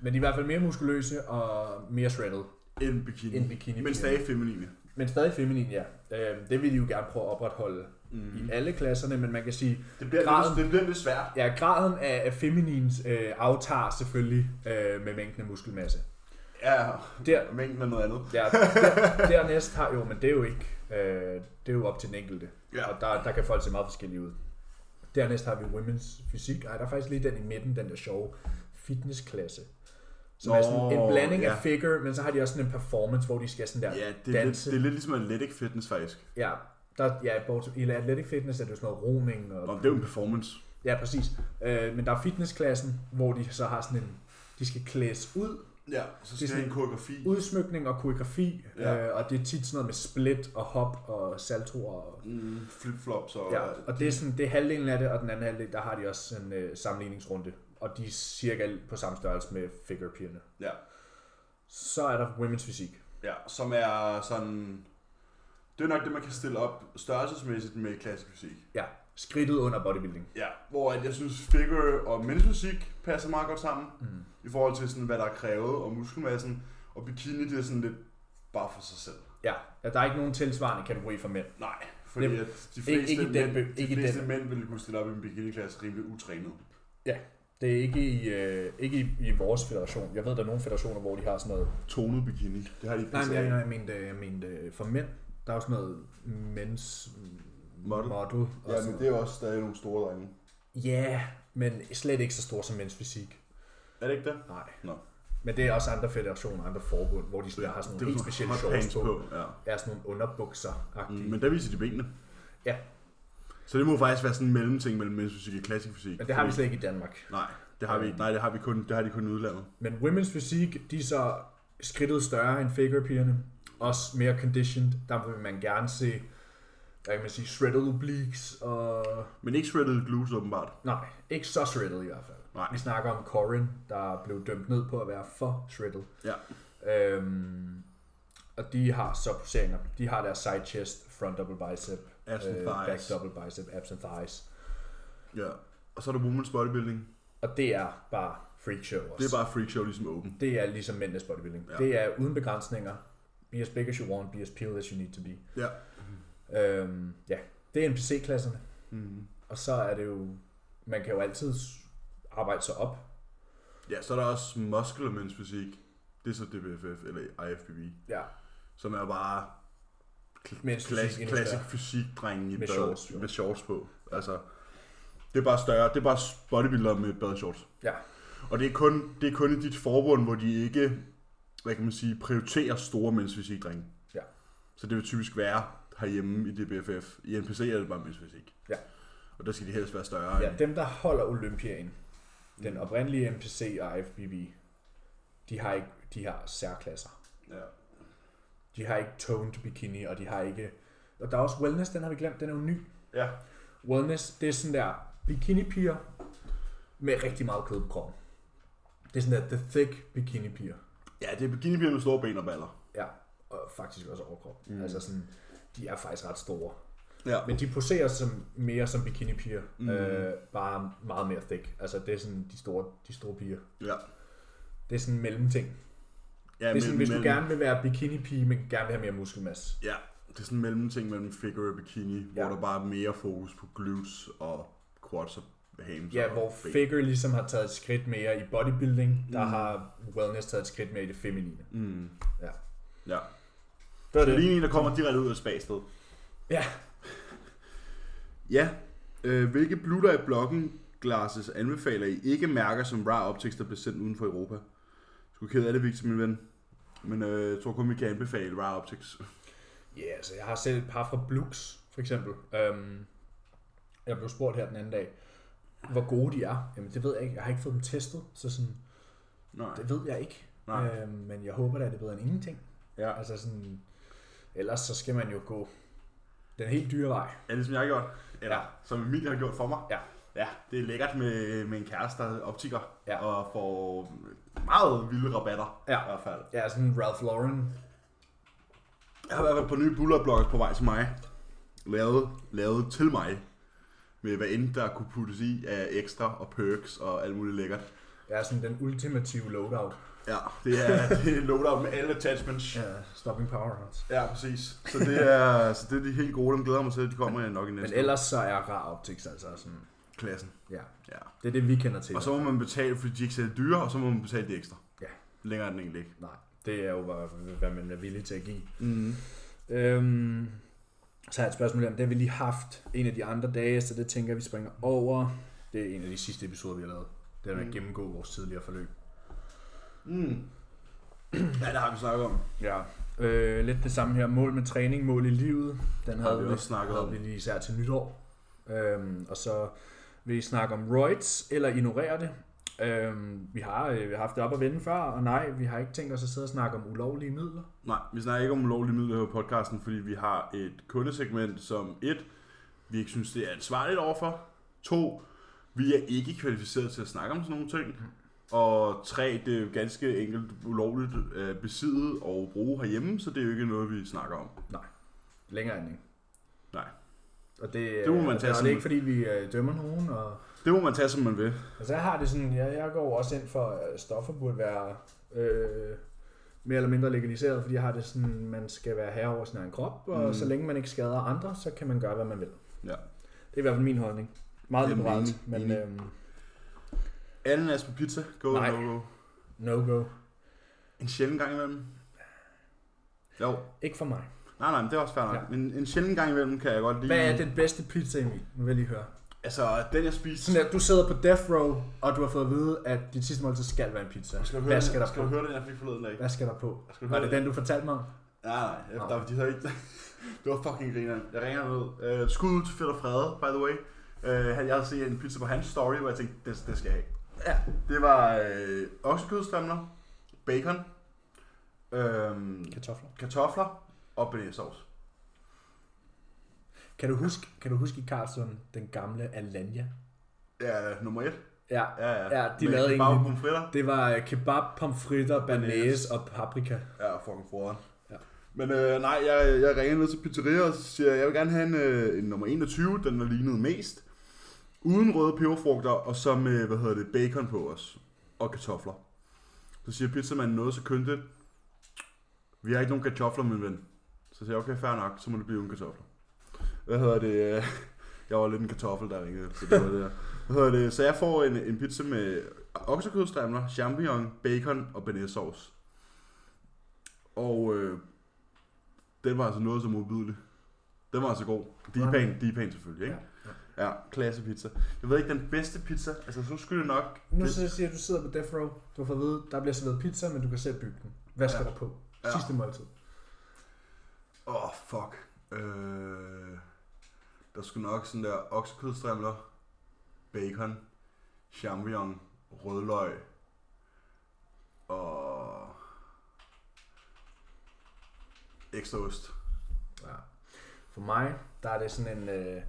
Men de er i hvert fald mere muskuløse og mere shredded En bikini. end bikini. Men stadig feminine. Men stadig feminin, ja. Øh, det vil de jo gerne prøve at opretholde Mm. i alle klasserne, men man kan sige, Det bliver, Graden- lidt, det bliver lidt svært. ja, graden af, af feminins øh, aftager selvfølgelig øh, med mængden af muskelmasse. Ja, Der, mængden er noget andet. der, der, [laughs] dernæst har jo, men det er jo ikke, øh, det er jo op til den enkelte. Ja. Og der, der kan folk se meget forskellige ud. Dernæst har vi women's fysik. Ej, der er faktisk lige den i midten, den der sjove fitnessklasse. Som er sådan en Nå, blanding ja. af figure, men så har de også sådan en performance, hvor de skal sådan der Ja, det er, lidt, danse. det er lidt ligesom athletic fitness faktisk. Ja, der, ja, i athletic fitness er det jo sådan noget roning. Og, Og det er jo en performance. Ja, præcis. Øh, men der er fitnessklassen, hvor de så har sådan en, de skal klædes ud, Ja, så Det er skal en koreografi. udsmykning og koreografi, Ja. ja. øh, og det er tit sådan noget med split og hop og saltoer. Og, Mm, flip-flops og... ja, og det er, sådan, det er halvdelen af det, og den anden halvdel, der har de også en øh, sammenligningsrunde, og de er cirka på samme størrelse med figure pigerne. Ja. Så er der women's fysik. ja, som er sådan... Det er nok det, man kan stille op størrelsesmæssigt med klassisk fysik. Ja, skridtet under bodybuilding. Ja, hvor at jeg synes, figure og mændsfysik passer meget godt sammen. Mm. I forhold til sådan, hvad der er krævet, og muskelmassen. Og bikini, det er sådan lidt bare for sig selv. Ja, ja, der er ikke nogen tilsvarende kategori for mænd. Nej, fordi Det- at de fleste, ikke i den mænd, be- de ikke fleste den- mænd ville kunne stille op i en bikiniklasse rimelig utrænet. Det er ikke i, øh, ikke i, i vores federation. Jeg ved, der er nogle federationer, hvor de har sådan noget... Tonet bikini, det har de Nej, PCA. nej, nej, jeg mente, jeg mente øh, for mænd. Der er jo sådan noget mens Model. model Ja, men det er også stadig nogle store drenge. Ja, men slet ikke så stor som mænds fysik. Er det ikke det? Nej. Nå. Men det er også andre federationer, andre forbund, hvor de sådan, har sådan nogle er helt specielle shorts på. på. Ja. Ja, sådan nogle underbukser Mm, mm, men der viser de benene. Ja. Så det må faktisk være sådan en mellemting mellem mændsfysik og klassisk fysik. Men det har vi slet ikke i Danmark. Nej, det har vi ikke. Nej, det har vi kun, det har de kun i udlandet. Men women's fysik, de er så skridtet større end figure pigerne. Også mere conditioned. Der vil man gerne se, hvad kan man sige, shredded obliques og... Men ikke shredded glutes åbenbart. Nej, ikke så shredded i hvert fald. Nej. Vi snakker om Corin, der blev dømt ned på at være for shredded. Ja. Øhm, og de har så poseringer. De har deres side chest, front double bicep, Abs and øh, back thighs. double bicep, abs and thighs. Ja. Og så er der women's bodybuilding. Og det er bare freak show også. Det er bare freak show ligesom open. det er ligesom mændenes bodybuilding. Ja. Det er uden begrænsninger. Be as big as you want, be as peeled as you need to be. Ja. Øhm, ja, det er NPC-klasserne. Mm. Og så er det jo, man kan jo altid arbejde sig op. Ja, så er der også muscular men's fysik. Det er så DBFF eller IFBB. Ja, Som er bare Mens klass- klassisk større. fysik drengen i Med bad, shorts, jo. med shorts på. Altså, det er bare større. Det er bare bodybuilder med badeshorts. Ja. Og det er kun, det er kun i dit forbund, hvor de ikke, hvad kan man sige, prioriterer store mænds fysik, drenge. Ja. Så det vil typisk være herhjemme i DBFF. I NPC er det bare mænds fysik. Ja. Og der skal de helst være større. ja end- dem der holder Olympiaen, Mm. den oprindelige NPC og IFBB, de har ikke, de har særklasser. ja. De har ikke toned bikini, og de har ikke... Og der er også wellness, den har vi glemt, den er jo ny. ja. Wellness, det er sådan der bikini-piger med rigtig meget kød på kroppen. Det er sådan der the thick bikini-piger. Ja, det er bikinipiger med store ben og baller. Ja, og faktisk også overkrop. Mm. Altså sådan, de er faktisk ret store. Ja. Men de poserer som, mere som bikini-piger. Mm. Øh, bare meget mere thick. Altså det er sådan de store, de store piger. Ja. Det er sådan en mellemting. Ja det er sådan, mellem- hvis du mellem- gerne vil være bikini-pige, men gerne vil have mere muskelmasse. Ja, det er sådan en mellemting mellem figure og bikini, ja. Hvor der bare er mere fokus på glutes og quads og hams Ja, og hvor ben. figure ligesom har taget et skridt mere i bodybuilding, der Mm. har wellness taget et skridt mere i det feminine. Mm. Ja. Ja. Det er Det lige en, der kommer direkte ud af spagsted. Ja. Ja. Øh, hvilke Blue Light Blocking glasses anbefaler I ikke mærker som Raw Optics, der bliver sendt uden for Europa? Skulle ked af det, Victor, min ven. Men øh, jeg tror kun, vi kan anbefale Raw Optics. Ja, yeah, altså jeg har selv et par fra Blux, for eksempel. Øhm, jeg blev spurgt her den anden dag, hvor gode de er. Jamen det ved jeg ikke. Jeg har ikke fået dem testet, så sådan, Nej. det ved jeg ikke. Nej. Øhm, men jeg håber da, det er bedre end ingenting. Ja. Altså sådan, ellers så skal man jo gå den helt dyre vej. Ja, ligesom jeg har gjort. Eller Ja. som Emilie har gjort for mig. Ja. Ja, det er lækkert med, med en kæreste, der er optiker. Ja. Og får meget vilde rabatter. Ja. I hvert fald. Ja, sådan Ralph Lauren. Jeg har været på nye bullerblogs på vej til mig. Lavet, lavet til mig. Med hvad end der kunne puttes i af ekstra og perks og alt muligt lækkert. Ja, sådan den ultimative loadout. Ja, det er, [laughs] det er loadout med alle attachments. Ja, stopping power også. Ja, præcis. Så det er, så det er de helt gode, dem glæder jeg mig til, de kommer nok i næste Men ellers så er rar optics altså sådan. Klassen. ja, Ja. det er det vi kender til. Og så må man betale, fordi de ikke sælger dyre, og så må man betale de ekstra. Ja. Længere er den egentlig ikke. Nej, det er jo bare, hvad man er villig til at give. Mm. Øhm, så har jeg et spørgsmål om, det har vi lige haft en af de andre dage, så det tænker jeg, vi springer over. Det er en af de sidste episoder, vi har lavet. Det er med at Mm. gennemgå vores tidligere forløb. Mm. Ja, det har vi snakket om. Ja, øh, lidt det samme her. Mål med træning, mål i livet. Den Har havde vi vi, også snakket om. vi lige især til nytår. Øhm, og så vil I snakke om roids, eller ignorere det. Øhm, vi, har, øh, vi har haft det op at vende før, og nej, vi har ikke tænkt os at sidde og snakke om ulovlige midler. Nej, vi snakker ikke om ulovlige midler her på podcasten, fordi vi har et kundesegment, som et, vi ikke synes, det er ansvarligt overfor. To, vi er ikke kvalificeret til at snakke om sådan nogle ting. Og tre, det er jo ganske enkelt ulovligt at besidde og bruge herhjemme, så det er jo ikke noget, vi snakker om. Længere end ikke. Nej. Og det, Det må man øh, tage og det er ikke fordi, vi øh, dømmer nogen. Og, Det må man tage, som man vil. altså jeg har det sådan, jeg, jeg går også ind for, at stoffer burde være øh, mere eller mindre legaliseret, fordi jeg har det sådan, man skal være herre over sin egen krop, og Mm. så længe man ikke skader andre, så kan man gøre, hvad man vil. Ja. Det er i hvert fald min holdning. Meget Jamen, liberalt, men enig. øhm, Ananas på pizza, go, Nej. no, go. no-go. En sjældent gang imellem. Jo, Ikke for mig. Nej, nej, men det er også fair nok. Ja. Men en sjældent gang imellem kan jeg godt lide. Hvad er den bedste pizza, Emil? Nu vil jeg lige høre. Altså, den jeg spiste... Sådan at du sidder på death row, og du har fået at vide, at dit sidste måltid skal være en pizza. Skal høre, Hvad den- skal der skal på? du høre den, jeg fik forleden dag? Hvad skal der på? Skal Var det den, du fortalte mig om? Nej, nej, jeg, Nå. der, de havde ikke... [laughs] det var fucking griner. Jeg ringer ned. Uh, skud ud til Fætter Frede, by the way. Uh, han, jeg havde set en pizza på hans story, hvor jeg tænkte, det, det skal jeg have. Ja. Det var øh, oksekødstrimler, bacon, øhm, Kartofler. kartofler og bearnaisesauce. Kan du huske, kan du huske i Carlsson, den gamle Alanya? Ja, nummer et. Ja, Ja, ja. Ja, de Med lavede kebab egentlig- pomfritter. det var øh, kebab, pomfritter, Banæs. banæs og paprika. Ja, fucking foran. Ja. Men øh, nej, jeg, jeg ringer ned til pizzeria og siger, jeg vil gerne have en, øh, en nummer 21, den der lignede mest. Uden røde peberfrugter, og så med, hvad hedder det, bacon på os. Og kartofler. Så siger pizzamanden noget så køntigt. Vi har ikke nogen kartofler, min ven. Så siger jeg, okay, fair nok, så må det blive uden kartofler. Hvad hedder det? øh, [laughs] Jeg var lidt en kartoffel, der ringede, så det var det. Hvad hedder det? Så jeg får en, en pizza med oksekødstrimler, champignon, bacon og bearnaisesauce. Og øh, den var altså noget så modbydeligt. Den var altså god. D-pan, D-pan selvfølgelig, ikke? Ja, Ja, klasse pizza. Jeg ved ikke, den bedste pizza, altså så skulle det nok... Nu det, siger du, du sidder på death row. Du har fået at vide, der bliver serveret pizza, men du kan selv bygge den. Hvad skal Ja. der på? Ja. Sidste måltid. Åh, oh, fuck. Øh, der skulle nok sådan der oksekødstrimler, bacon, champignon, rødløg og ekstra ost. Ja. For mig, der er det sådan en øh,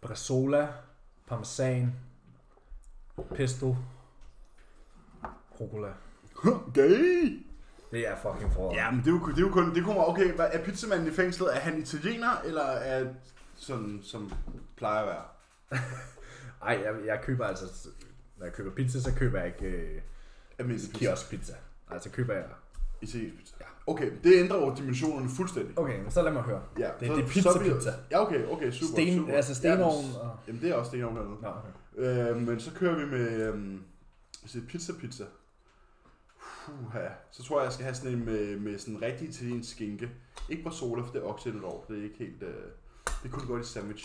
bresaola, parmesan, pesto, rucola. Gay! Det er fucking forår. Ja, men det er jo, det er jo kun, det kommer, okay, hvad, er pizzamanden i fængslet, er han italiener, eller er sådan, som plejer at være? [laughs] Ej, jeg, jeg køber altså... Når jeg køber pizza, så køber jeg ikke øh, Almindelig pizza. kioskpizza. Altså køber jeg... Italiensk pizza. Ja. Okay, det ændrer jo dimensionerne fuldstændig. Okay, men så lad mig høre. Ja, Det- så- det er så pizza-pizza. Ja, okay, okay, super, Sten, super. altså stenovn Ja, og... Jamen, det er også stenovn hernede. Nå, okay. Øh, men så kører vi med øhm, pizza pizza. Puha. Så tror jeg, jeg skal have sådan en med, med sådan en rigtig italiensk skinke. Ikke Brasola, for det er oksindet over. Det er ikke helt... Øh, det kunne godt i sandwich.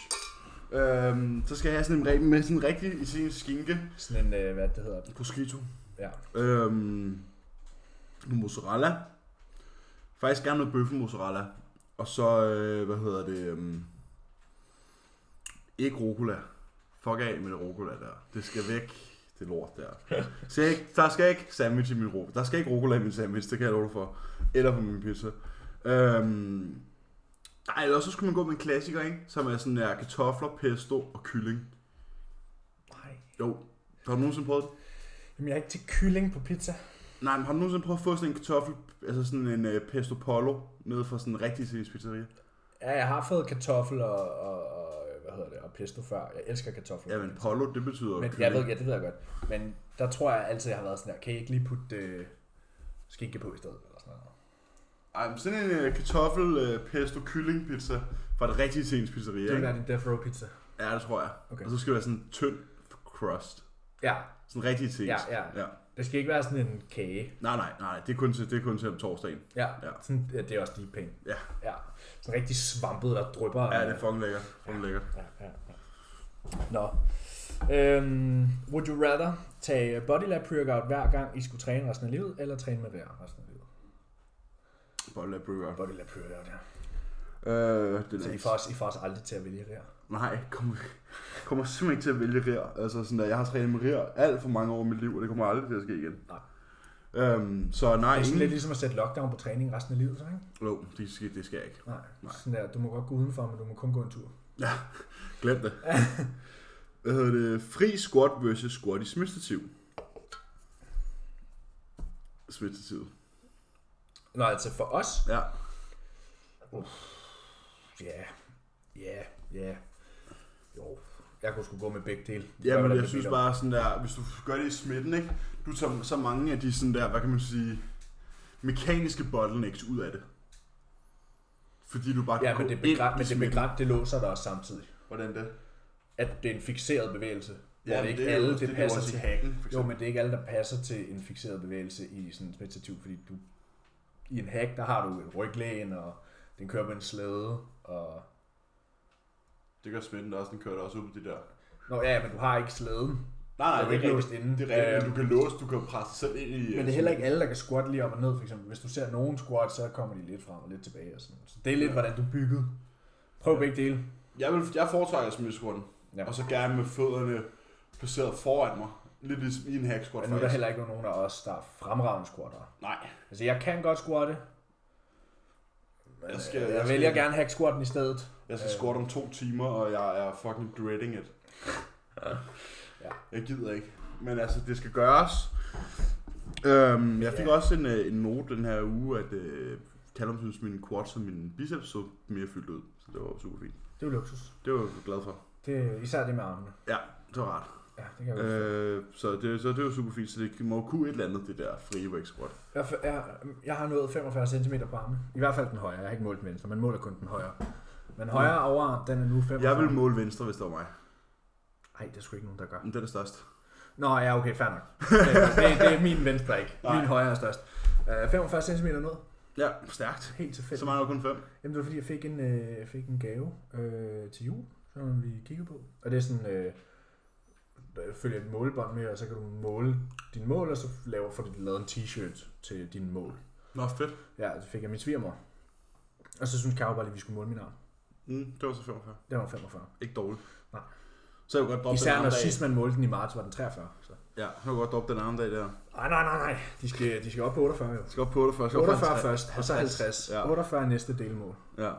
Øhm, så skal jeg have sådan en med sådan en rigtig italiensk skinke. Sådan en, øh, hvad det hedder. Prosciutto. Ja. Øhm, noget mozzarella. Faktisk gerne noget bøffen mozzarella. Og så, øh, hvad hedder det, øhm, ikke rucola. Fuck af med det rucola der. Det skal væk, det lort der. Så ikke, der skal ikke sandwich i min ro. Der skal ikke rucola i min sandwich, det kan jeg love for. Eller på min pizza. Øhm, nej, eller så skulle man gå med en klassiker, ikke? Som er sådan der kartofler, pesto og kylling. Nej. Jo, har du nogensinde prøvet det? Jamen, jeg er ikke til kylling på pizza. Nej, men har du nogensinde prøvet at få sådan en kartoffel, altså sådan en uh, pesto polo, nede fra sådan en rigtig italiensk pizzeria? Ja, jeg har fået kartoffel og, og hvad hedder det, og pesto før. Jeg elsker kartofler. Ja, men polo, det betyder Men jeg ved, ja, det ved jeg godt. Men der tror jeg altid, jeg har været sådan her, kan I ikke lige putte øh, skinke på i stedet? Eller sådan noget. Ej, men sådan en uh, kartoffel uh, pesto kylling pizza fra et rigtig italiensk pizzeria, Det vil være din death row pizza. Ja, det tror jeg. Okay. Og så skal det være sådan en tynd crust. Ja, Sådan rigtig italiensk. Ja, ja. ja. det skal ikke være sådan en kage. Nej, nej, nej, det er kun til, det er kun til om torsdagen. Ja, Ja. Sådan, ja det er også deep pain. Ja. ja. Sådan rigtig svampet, der drypper. Ja, det er fucking lækkert. Fucking lækkert. Ja, ja, ja. Nå. Øhm, would you rather tage body lab pre-workout hver gang I skulle træne resten af livet, eller træne med vejr resten af livet? Bolle af burger. Body lab pre-workout, ja. Øh, det Så er I får, også, I får også aldrig til at vælge vejr. Nej, kommer, kommer simpelthen ikke til at vælge rir. Altså sådan der, jeg har trænet med rir alt for mange år i mit liv, og det kommer aldrig til at ske igen. Nej. Øhm, så nej, Det er sådan lidt ligesom at sætte lockdown på træning resten af livet, så ikke? Jo, det skal, det skal jeg ikke. Nej. Nej. Sådan der, du må godt gå udenfor, men du må kun gå en tur. [laughs] Glem det. Hvad hedder det? Fri squat versus squat i smidstativ. Smidstativet. Nå, altså for os? Ja. Ja, ja, ja. Jo, jeg kunne sgu gå med begge dele. Ja, men jeg bliver synes bare sådan der, hvis du gør det i smitten, ikke? Du tager så mange af de sådan der, hvad kan man sige, mekaniske bottlenecks ud af det. Fordi du bare Ja, kan men det, i men det, begræn, det låser dig også samtidig. Hvordan det? At det er en fixeret bevægelse. Ja, hvor Ja, det ikke det alle, det, det er passer til. hacken, Jo, men det er ikke alle, der passer til en fixeret bevægelse i sådan et meditativ, fordi du i en hack, der har du ryglæn, og den kører på en slæde, og... Det gør der også, den kører også ud på de der. Nå ja, men du har ikke slæden. Nej, Du er ikke låst inde. Det er rigtigt, Øhm, du kan låse, du kan presse selv ind i... Men det er heller ikke alle, der kan squat lige op og ned, for eksempel. Hvis du ser nogen squat, så kommer de lidt frem og lidt tilbage og sådan. Så det er lidt, Ja. hvordan du er bygget. Prøv begge dele. Jeg, vil, jeg foretrækker squatten. Ja. Ja. Og så gerne med fødderne placeret foran mig. Lidt ligesom i en hack squat Men nu er der heller ikke nogen af os, der er fremragende squatter. Nej, Altså, jeg kan godt squatte. Men, Jeg skal- skal, jeg, jeg jeg skal- vælger gerne hack squatten i stedet. Jeg skal Øh. squatte om to timer, og jeg er fucking dreading it. Ja. Jeg gider ikke. Men altså, det skal gøres. Øhm, jeg fik Ja. også en, øh, en note den her uge, at øh, Callum synes, min quads og min biceps så mere fyldt ud. Så det var super fint. Det er jo luksus. Det var jeg glad for. Det er især det med armene. Ja, det var rart. Ja, det kan jeg. Øh, så, det, så det var super fint, så det må kunne et eller andet, det der free weight squat. Jeg, jeg, jeg har nået 45 cm på armen. I hvert fald den højre. Jeg har ikke målt den venstre. Man måler kun den højre. Men højre overarm, den er nu 45. Jeg vil måle venstre, hvis det var mig. Nej, det er sgu ikke nogen, der gør. Men den er størst. Nå, ja, okay, fair nok. Det, det, det er min venstre ikke. Nej. Min højre er størst. Uh, 45 cm ned. Ja, stærkt. Helt tilfældigt. Så mangler kun fem. Jamen, det var fordi, jeg fik en, øh, fik en gave øh, til jul, som vi kiggede på. Og det er sådan, øh, der følger et målebånd med, og så kan du måle dine mål, og så laver, får du lavet en t-shirt til dine mål. Nå, fedt. Ja, det fik jeg min svigermor. Og så synes Karo bare lige, at vi skulle måle min arm. Mm, det var så 45. Den var 45. Ikke dårligt. Nej. Så jeg kunne godt droppe Især den når anden sidst man målte den i marts, var den 43. Så. Ja, så kunne jeg godt droppe den anden dag der. Nej, nej, nej, nej. De skal, de skal op på 48 jo. Skal op på 48. skal op på 48 50. først, og så 50. Ja. 48 er næste delmål. Ja.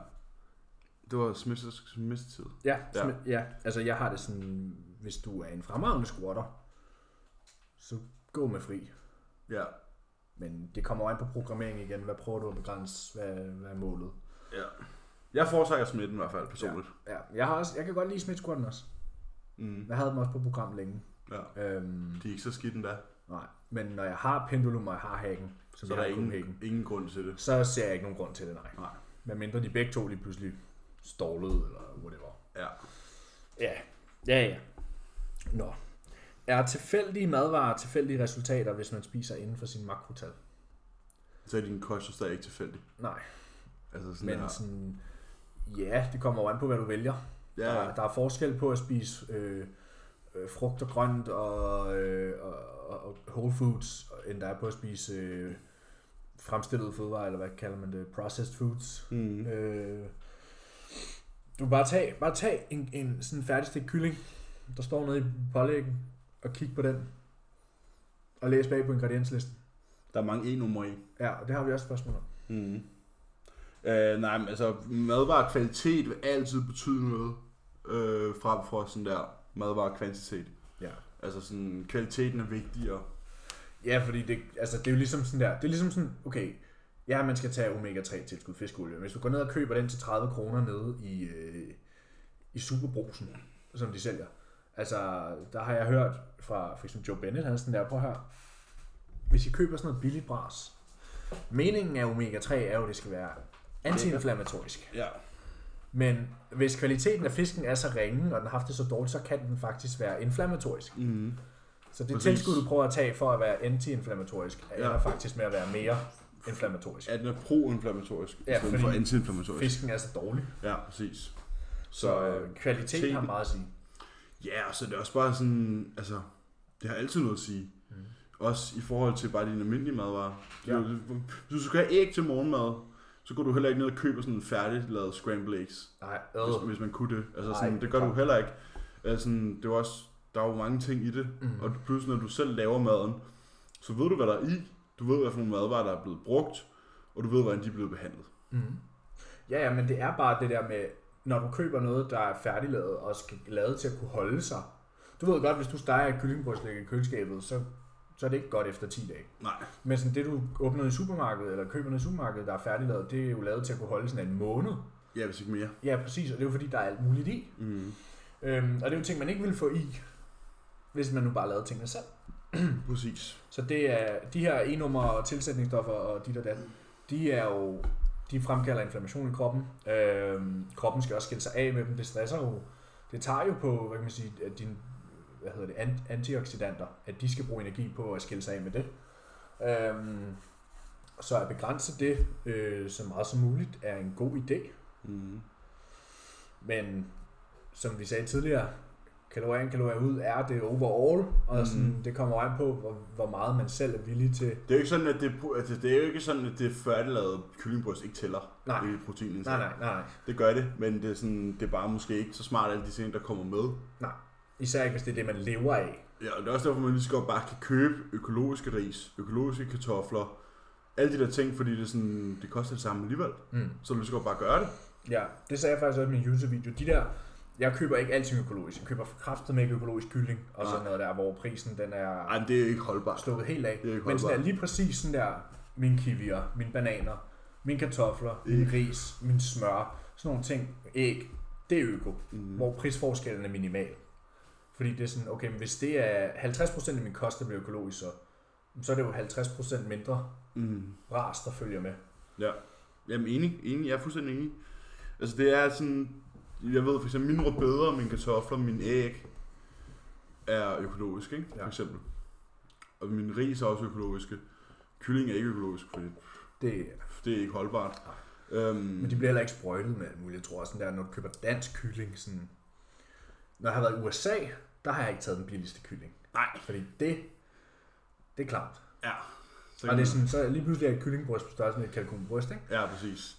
Det var smistetid. Ja, Ja. ja. ja, altså jeg har det sådan, hvis du er en fremragende squatter, så gå med fri. Ja. Men det kommer jo an på programmering igen. Hvad prøver du at begrænse? Hvad, hvad er målet? Ja. Jeg foretrækker smitten i hvert fald, personligt. Ja, jeg, har også, jeg kan godt lide Smith Squatten også. Mm. Jeg havde dem også på program længe. ja. Øhm, De er ikke så skidt endda. nej, men når jeg har Pendulum og jeg har Hagen, så, Så er der har ingen, Hagen, ingen grund til det. så ser jeg ikke nogen grund til det, nej. Nej. Men mindre de begge to lige pludselig stålede, eller whatever. Ja. Ja, ja, ja. Nå. Er tilfældige madvarer tilfældige resultater, hvis man spiser inden for sin makrotal? Så er din kost stadig ikke tilfældig. Nej, Altså sådan men der, sådan... Ja, det kommer jo an på, hvad du vælger. ja, Der, der er forskel på at spise øh, øh, frugt og grønt og, øh, og, og whole foods, end der er på at spise øh, fremstillede fødevarer, eller hvad kalder man det, processed foods. mm. Øh, du kan bare tage, bare tage en, en sådan færdigstegt kylling, der står nede i pålæggen, og kig på den, og læs bag på ingredienslisten. der er mange e-numre i. Ja, og det har vi også spørgsmål om. Mm. Øh, nej, men altså madvarekvalitet vil altid betyde noget øh, frem for sådan der madvarekvantitet. Ja. Altså sådan, kvaliteten er vigtigere. Ja, fordi det, altså, det er jo ligesom sådan der, det er ligesom sådan, okay, ja, man skal tage omega-3 tilskud fiskeolie, men hvis du går ned og køber den til 30 kroner nede i, øh, i Superbrusen, som de sælger, altså, der har jeg hørt fra for eksempel Joe Bennett, han er sådan der, prøv her, hvis I køber sådan noget billigt bras, meningen af omega-3 er jo, at det skal være antiinflammatorisk. Ja. Men hvis kvaliteten af fisken er så ringe, og den har haft det så dårligt, så kan den faktisk være inflammatorisk. Mm. Så det Præcis. tilskud, du prøver at tage for at være anti-inflammatorisk, Ja. faktisk med at være mere inflammatorisk. At den er pro-inflammatorisk, Ja, fordi for anti-inflammatorisk. Fisken er så dårlig. Ja, præcis. Så øh, kvalitet te- har meget at sige. Ja, så er det også bare sådan, altså, det har altid noget at sige. Mm. Også i forhold til bare dine almindelige madvarer. Ja. Ja. Hvis du skal have æg til morgenmad, så går du heller ikke ned og køber sådan en færdigt lavet scrambled eggs. Nej, Hvis, øh. hvis man kunne det. Altså Ej, sådan, det det gør du klart. heller ikke. Altså, sådan, det er også, der er jo mange ting i det. Mm. Og pludselig, når du selv laver maden, så ved du, hvad der er i. Du ved, hvad for nogle madvarer, der er blevet brugt. Og du ved, hvordan de er blevet behandlet. Mm. Ja, ja, men det er bare det der med, når du køber noget, der er færdiglavet og skal lavet til at kunne holde sig. Du ved godt, hvis du steger et kyllingbrystlæg i køleskabet, så, så er det ikke godt efter 10 dage. Nej. Men sådan det, du åbner i supermarkedet, eller køber i supermarkedet, der er færdiglavet, det er jo lavet til at kunne holde sådan en måned. Ja, hvis ikke mere. Ja, præcis, og det er jo fordi, der er alt muligt i. Mm. Øhm, og det er jo ting, man ikke vil få i, hvis man nu bare lavede tingene selv. [clears throat] Præcis. Så det er, de her E-numre og tilsætningsstoffer og dit og dat, de er jo, de fremkalder inflammation i kroppen. Øhm, kroppen skal også skille sig af med dem. Det stresser jo. Det tager jo på, hvad kan man sige, at din, hvad hedder det, an- antioxidanter, at de skal bruge energi på at skille sig af med det. Øhm, så at begrænse det øh, så meget som muligt er en god idé. Mm. Men som vi sagde tidligere, kalorier ind, kalorier ud er det overall, og sådan, Mhm. det kommer an på, hvor, hvor meget man selv er villig til. Det er jo ikke sådan, at det, at det, er jo ikke sådan, at det færdiglavede kyllingbryst ikke tæller Nej. i proteinen. Nej, nej, nej, nej. Det gør det, men det er, sådan, det er bare måske ikke så smart, alle de ting, der kommer med. Især ikke, hvis det er det, man lever af. Ja, og det er også derfor, man lige så godt bare kan købe økologiske ris, økologiske kartofler, alle de der ting, fordi det, er sådan, det koster det samme alligevel. Mm. Så du lige så godt bare gøre det. Ja, det sagde jeg faktisk også i min YouTube-video. De der, jeg køber ikke alting økologisk. Jeg køber kraftet med økologisk kylling, og sådan Nej. noget der, hvor prisen den er Ej, det er ikke holdbart. stukket helt af. Det er ikke Men sådan der, lige præcis sådan der, min kiwier, mine bananer, mine kartofler, min ris, min smør, sådan nogle ting, æg, det er øko. Mm. hvor prisforskellen er minimal. Fordi det er sådan, okay, men hvis det er 50% af min kost, der bliver økologisk, så, så er det jo 50% mindre Mm. ras, der følger med. Ja. Jamen enig, enig, jeg er fuldstændig enig. Altså det er sådan, jeg ved for eksempel, mine rødbeder, mine kartofler, mine æg er økologiske, ikke? For Ja. eksempel. Og min ris er også økologiske. Kylling er ikke økologisk, fordi Det, det er ikke holdbart. Øhm, men de bliver heller ikke sprøjtet med alt muligt. Jeg tror også, sådan der, når du køber dansk kylling, sådan, når jeg har været i USA, der har jeg ikke taget den billigste kylling. Nej. Fordi det, det er klart. Ja. Så Og det er sådan, så lige pludselig er et kyllingbryst på størrelse med et kalkunbryst, ikke? Ja, præcis.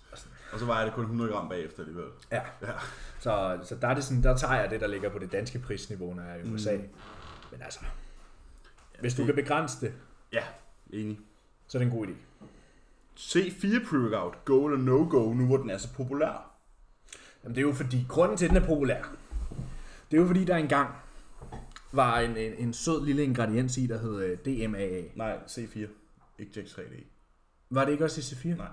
Og så vejer det kun 100 gram bagefter alligevel. Ja. Ja. Så, så der, er det sådan, der tager jeg det, der ligger på det danske prisniveau, når jeg er i USA. Mm. Men altså, hvis du det- kan begrænse det, Enig. så er det en god idé. C4 pre-workout, go eller no-go, nu hvor den er så populær. Jamen, det er jo fordi, grunden til, at den er populær, det er jo fordi, der engang var en, en, en sød lille ingrediens i, der hed øh, DMAA. Nej, C4. Ikke Jack 3D. Var det ikke også i C4? Nej.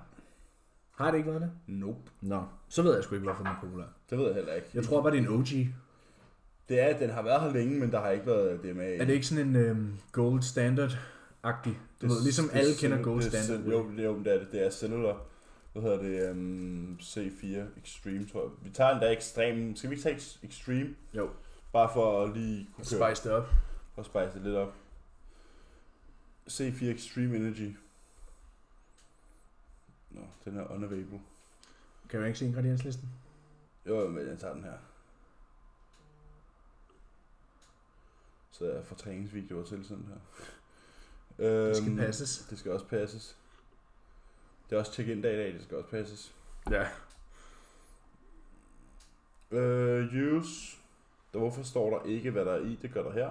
Har det ikke været det? Nope. Nå, så ved jeg sgu ikke, hvorfor den er populær. Det ved jeg heller ikke. Jeg tror bare, det er en OG. Det er, at den har været her længe, men der har ikke været DMA. Er det ikke sådan en øhm, gold standard-agtig? Du ved, ligesom det alle kender gold det standard. Jo, det, jo, det er det. Det er cellular. Hvad hedder det? Um, C4 Extreme, tror jeg. Vi tager endda Extreme. Skal vi ikke tage ex- Extreme? Jo. Bare for at lige kunne køre. Spice det op. For at spice det lidt op. C4 Extreme Energy. Nå, den er unavailable. Kan du ikke se ingredienslisten? Jo, jo, men jeg tager den her. Så jeg får træningsvideoer til sådan her. Det skal Øhm, passes. Det skal også passes. Det er også check-in dag i dag, det skal også passes. Ja. Øh, use. Der, hvorfor står der ikke, hvad der er i? Det gør der her.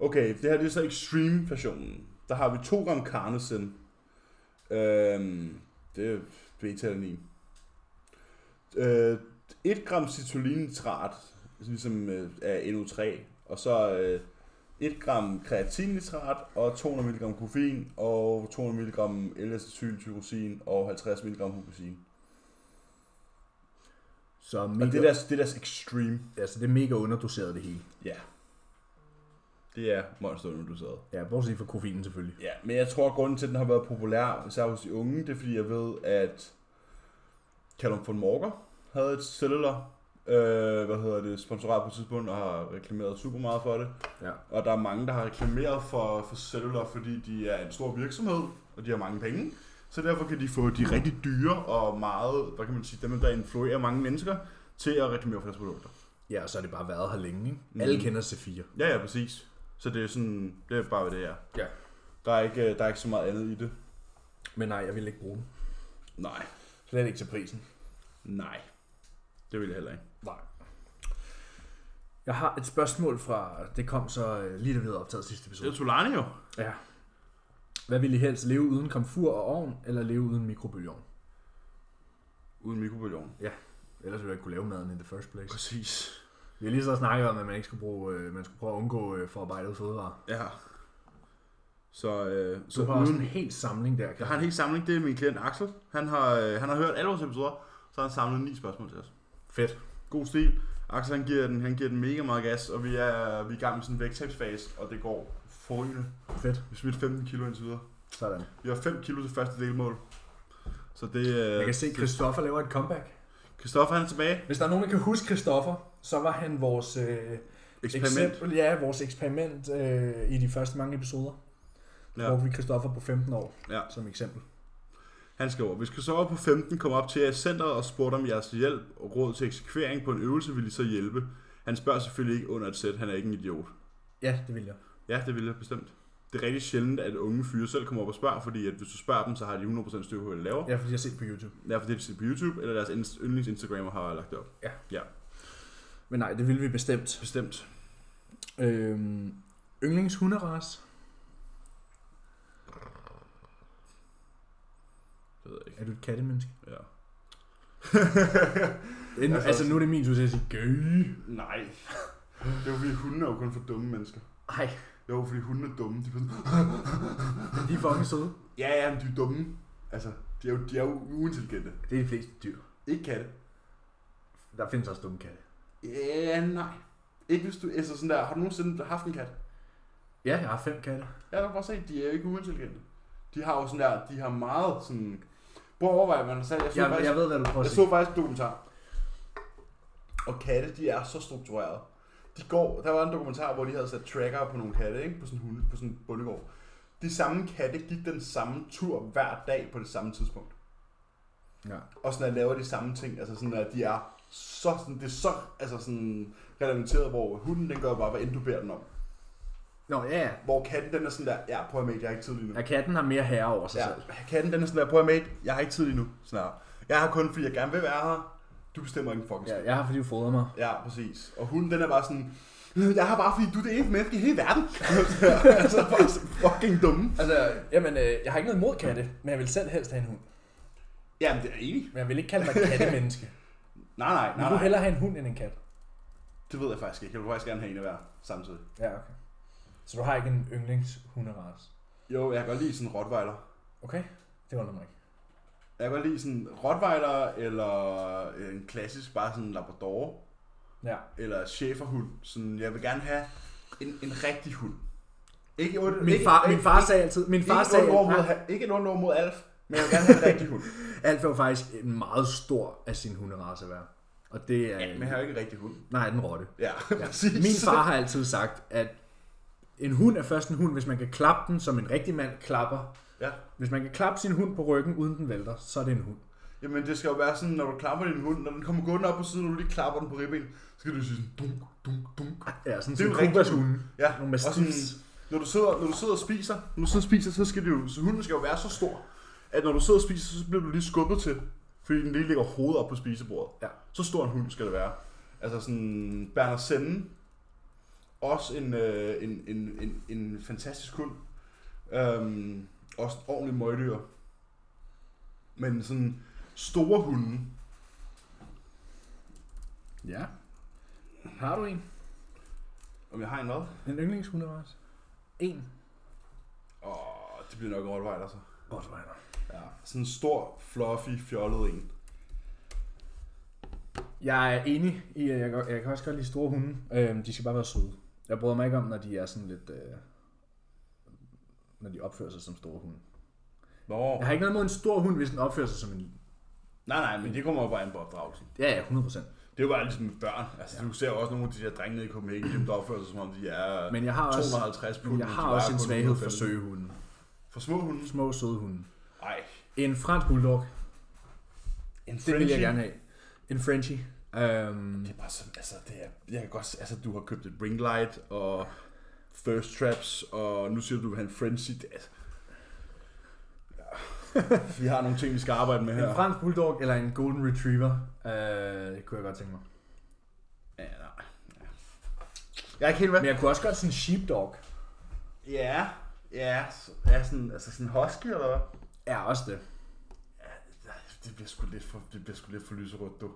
Okay, det her det er så extreme versionen. Der har vi 2 gram carnosin. Øhm, det er beta-alanin. Øh, 1 gram citrullin-nitrat, ligesom øh, af NO3. Og så øh, 1 gram kreatinnitrat og 200 mg koffein og 200 mg L-acetyltyrosin og 50 mg hubesin. Så Og mega, det er deres, det er deres extreme. altså, det er mega underdoseret det hele. Ja. Det er monster underdoseret. Ja, bortset fra koffeinen selvfølgelig. Ja, men jeg tror, at grunden til, at den har været populær, især hos de unge, det er fordi, jeg ved, at Callum von Morger havde et cellular, øh, hvad hedder det, sponsorat på et tidspunkt, og har reklameret super meget for det. Ja. Og der er mange, der har reklameret for, for cellular, fordi de er en stor virksomhed, og de har mange penge. Så derfor kan de få de rigtig dyre og meget, hvad kan man sige, dem der influerer mange mennesker, til at reklamere for deres produkter. Ja, og så har det bare været her længe, ikke? Mm. Alle kender C4. Ja, ja, præcis. Så det er sådan, det er bare, hvad det er. Ja. Der er ikke, der er ikke så meget andet i det. Men nej, jeg vil ikke bruge den. Nej. Slet ikke til prisen. Nej. Det vil jeg heller ikke. Nej. Jeg har et spørgsmål fra, det kom så øh, lige da vi havde optaget sidste episode. Tulani jo. Ja. Hvad vil I helst, leve uden komfur og ovn, eller leve uden mikrobølgeovn? Uden mikrobølgeovn. Ellers ville jeg ikke kunne lave maden in the first place. Præcis. Vi har lige så snakket om, at man ikke skulle bruge, øh, man skulle prøve at undgå øh, forarbejdet fødevarer. Ja. Så, øh, Så du har også en uden, helt samling der. jeg har en hel samling, det er min klient Axel. Han har, øh, han har hørt alle vores episoder, så har han samlet ni spørgsmål til os. Fedt. God stil. Axel han giver, den, han giver den mega meget gas, og vi er, vi er i gang med sådan en vægttabsfase, og det går forrygende. Fedt. Vi smidt 15 kilo indtil videre. Sådan. Vi har 5 kilo til første delmål. Så det øh, Jeg kan se, at Christoffer laver et comeback. Christoffer han er tilbage. Hvis der er nogen, der kan huske Christoffer, så var han vores øh, Eksperiment. eksempel, ja, vores eksperiment øh, i de første mange episoder. Ja. Ja. Brugte vi Christoffer på 15 år Ja. som eksempel. Han skriver, hvis Christoffer på 15 kom op til jeres centret og spurgte om jeres hjælp og råd til eksekvering på en øvelse, ville I så hjælpe. Han spørger selvfølgelig ikke under et sæt, han er ikke en idiot. Ja, det vil jeg. Ja, det ville jeg bestemt. Det er rigtig sjældent, at unge fyre selv kommer op og spørger, fordi at hvis du spørger dem, så har de 100% styr på, hvad de laver. Ja, fordi jeg har set på YouTube. Ja, fordi de ser på YouTube, eller deres yndlings Instagrammer har lagt det op. Men nej, det vil vi bestemt. Bestemt. Øhm, yndlings hunderas. Det ved jeg ikke. Er du et kattemenneske? Ja. [laughs] Altså, Altså- altså, nu er det min tur til at sige gøy. Nej. Det er jo fordi, hunde er jo kun for dumme mennesker. Ej, Jo, fordi hunde er dumme. De er sådan, de er fucking søde. ja, ja, men de er dumme. Altså, de er jo, de er jo uintelligente. Det er de fleste dyr. Ikke katte. Der findes også dumme katte. Ja, nej. Ikke hvis du, altså sådan der, har du nogensinde haft en kat? Ja, jeg har fem katte. Ja, du kan bare se, de er jo ikke uintelligente. De har jo sådan der, de har meget sådan... Prøv at overveje, man sagt. Jeg så, Jeg, faktisk, jeg ved, hvad du prøver jeg at så sige. faktisk en dokumentar. Og katte, de er så struktureret. De går, der var en dokumentar, hvor de havde sat tracker på nogle katte, ikke? På sådan en hunde, på sådan en bundegård. De samme katte gik den samme tur hver dag på det samme tidspunkt. Ja. Og sådan at laver de samme ting, altså sådan at de er så, sådan, det er så altså sådan reglementeret, hvor hunden den gør bare, hvad end du beder den om. Nå, ja, ja. Hvor katten den er sådan der, ja, prøv at mate, jeg har ikke tid lige nu. Ja, katten har mere herre over sig Ja, selv. katten den er sådan der, prøv at mate, jeg har ikke tid lige nu. Der. Jeg har kun, fordi jeg gerne vil være her. Du bestemmer ikke en fucking Ja, jeg har fordi du fodrer mig. Ja, præcis. Og hunden den er bare sådan, jeg har bare fordi du er det eneste menneske i hele verden. [laughs] altså bare så fucking dumme. Altså, jamen, øh, jeg har ikke noget imod katte, men jeg vil selv helst have en hund. Jamen, det er jeg enig. Men jeg vil ikke kalde mig kattemenneske. [laughs] Nej, nej, Vil nej, du nej. hellere have en hund end en kat? Det ved jeg faktisk ikke. Jeg vil faktisk gerne have en af hver samtidig. Ja, okay. Så du har ikke en yndlingshunderace? Jo, jeg kan godt lide sådan en Rottweiler. Okay, det undrer mig ikke. Jeg kan godt lide sådan en Rottweiler, eller en klassisk, bare sådan en Labrador, Ja. eller Schäferhund. Sådan, jeg vil gerne have en, en rigtig hund. Ikke, und- Min far, ikke, min far sagde altid, min far ikke, sagde, mod, nej, ikke ord mod Alf, men jeg vil gerne have en rigtig hund. [laughs] Alf er jo faktisk en meget stor af sin hunderace at være. Og det er... Ja, men jeg har jo ikke en rigtig hund. Nej, den rotte. Ja, [laughs] Ja. præcis. Min far har altid sagt, at en hund er først en hund, hvis man kan klappe den, som en rigtig mand klapper. Ja. Hvis man kan klappe sin hund på ryggen, uden den vælter, så er det en hund. Jamen det skal jo være sådan, når du klapper din hund, når den kommer gående op på siden, når du lige klapper den på ribben, så skal du sige sådan, dunk, dunk, dunk. Ja, sådan Det er som en rigtig hund. Ja, Nogle og sådan, når du, sidder, når du sidder og spiser, når du sidder og spiser, så skal det jo, så hunden skal jo være så stor, at når du sidder og spiser, så bliver du lige skubbet til, fordi den lige ligger hovedet op på spisebordet. Ja. Så stor en hund skal det være. Altså sådan, Berner Sende, også en, øh, en, en, en, en fantastisk hund. Øhm, også en ordentlig møgdyr. Men sådan store hunde, Ja. Har du en? om jeg har en hvad? En yndlingshunderace? En. Åh, det bliver nok en Rottweiler så. Rottweiler. Ja, sådan en stor, fluffy, fjollet en. Jeg er enig i, at jeg, jeg kan også godt lide store hunde. Øhm, de skal bare være søde. Jeg bryder mig ikke om, når de er sådan lidt... Øh, når de opfører sig som store hunde. Nå. Jeg har ikke noget mod en stor hund, hvis den opfører sig som en... Nej, nej, men det kommer jo bare ind på opdragelsen. Ja, ja, 100%. Det er jo bare ligesom med børn. Altså, ja. du ser også nogle af de der drenge nede i Copenhagen, dem der opfører sig som om de er Men jeg har også, 250 pund. jeg har også en svaghed for 115. søgehunde. For små hunde? Små, søde hunde. Nej. En fransk bulldog, En det vil jeg gerne have. En Frenchie. Um, Det er bare sådan, altså, det er, jeg kan godt altså, du har købt et ring light og thirst traps, og nu siger du, du vil have en frenzy. Det, altså, ja. [laughs] Vi har nogle ting, vi skal arbejde med her. en fransk bulldog eller en golden retriever, uh, det kunne jeg godt tænke mig. Ja, nej. Ja. Jeg er ikke helt med. Men jeg kunne også godt sådan en sheepdog. Ja, ja, så- ja sådan, altså sådan en husky, eller hvad? Er også det. Ja, det bliver sgu lidt for, det bliver sgu lidt for lyserødt, du.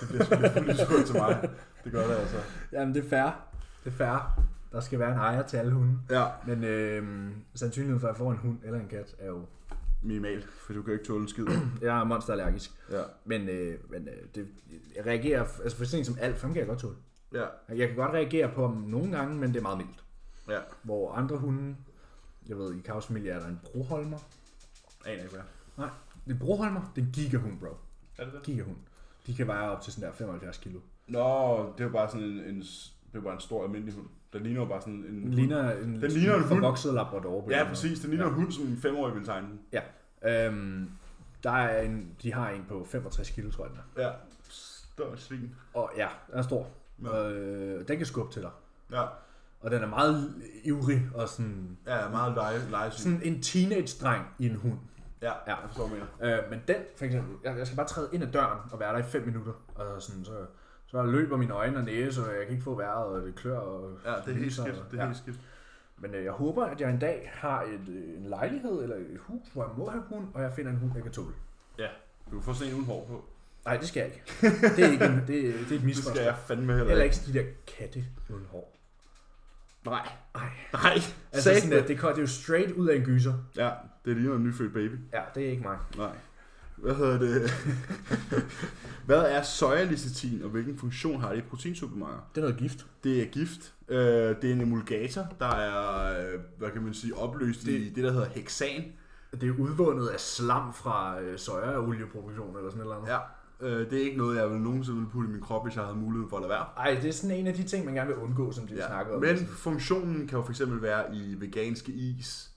Det bliver sgu lidt for til mig. Det gør det altså. Jamen, det er fair. Det er fair. Der skal være en ejer til alle hunde. Ja. Men øh, sandsynligheden for, at jeg får en hund eller en kat, er jo... Minimal, for du kan ikke tåle en skid. Jeg er monsterallergisk. Ja. Men, øh, men øh, det, jeg reagerer... Altså for sådan som alt, ham kan jeg godt tåle. Ja. Jeg kan godt reagere på ham nogle gange, men det er meget mildt. Ja. Hvor andre hunde... Jeg ved, i Kavs familie er der en broholmer. Aner ikke hvad. Nej, det er broholmer. Det er en gigahund, bro. Er det det? Gigahund. De kan veje op til sådan der 75 kilo. Nå, det er jo bare sådan en, en, det bare en stor almindelig hund. Den ligner jo bare sådan en... Den ligner en, Den ligner en forvokset labrador. på Ja, præcis. Den ligner ja. en hund, som en femårig ville tegne den. Øhm, der er en, de har en på 65 kilo, tror jeg den er. Ja. Stort svin. Og ja, den er stor. Ja. Øh, den kan skubbe til dig. Ja. Og den er meget ivrig og sådan, Ja, meget lege, legesvin. sådan en teenage-dreng i en hund. Ja, Ja. jeg forstår, hvad mener. Øh, men den, for eksempel, jeg, jeg skal bare træde ind ad døren og være der i 5 minutter. Og sådan, så, så løber mine øjne og næse, og jeg kan ikke få vejret, og det klør. Og Ja, det er helt og- Det er ja. helt skift. Men øh, jeg håber, at jeg en dag har et, øh, en lejlighed eller et hus, hvor jeg må have hund, og jeg finder en hund, jeg kan tåle. Du kan få sådan en uden hår på. Nej, det skal jeg ikke. Det er, ikke en, det, det er et [laughs] Det misforstånd. skal jeg fandme heller Heller ikke. ikke de der katte uden hår. Nej. Nej. Nej. Altså sådan der, det, det er jo straight ud af en gyser. Ja, det ligner en nyfødt baby. Ja, det er ikke mig. Nej. Hvad hedder det? [laughs] Hvad er sojalicitin, og hvilken funktion har det i proteinsupplementer? Det er noget gift. Det er gift. Øh, det er en emulgator, der er, øh, hvad kan man sige, opløst det, i Det- der hedder hexan. Det er udvundet af slam fra øh, sojaolieproduktion eller sådan et eller andet. Ja. Øh, det er ikke noget, jeg vil nogensinde ville putte i min krop, hvis jeg havde mulighed for at lade være. Ej, det er sådan en af de ting, man gerne vil undgå, som de ja. snakker om. Men funktionen kan jo fx være i veganske is,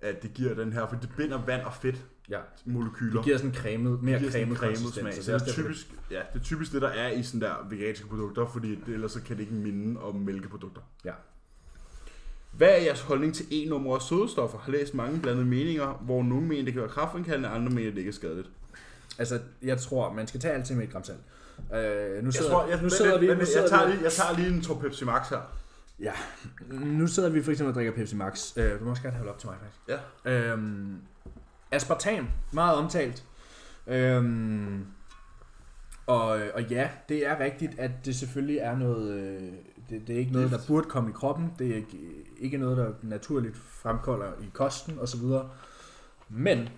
at det giver den her, for det binder vand og fedt ja. molekyler. Det giver sådan cremet, mere Det cremet, cremet smag. så Så det er er typisk, ja, det er typisk det, der er i sådan der veganske produkter, fordi det, ellers så kan det ikke minde om mælkeprodukter. Ja. Hvad er jeres holdning til E-nummer og sødestoffer? Har læst mange blandede meninger, hvor nogle mener, det kan være kraftfremkaldende, andre mener, det ikke er skadeligt. Altså, jeg tror, man skal tage alting med et gram salt. Øh, nu Jeg, sidder, tror, jeg, nu sidder vi, nu jeg, sidder jeg, tager vi, lige, jeg tager lige en tår Pepsi Max her. Ja, nu sidder vi for eksempel og drikker Pepsi Max. Øh, du må også gerne holde op til mig, faktisk. Ja. Øhm, aspartam, meget omtalt. Øhm, og, og ja, det er rigtigt, at det selvfølgelig er noget... Øh, det, det, er ikke noget, der burde komme i kroppen. Det er ikke, ikke noget, der naturligt fremkolder i kosten osv. Men,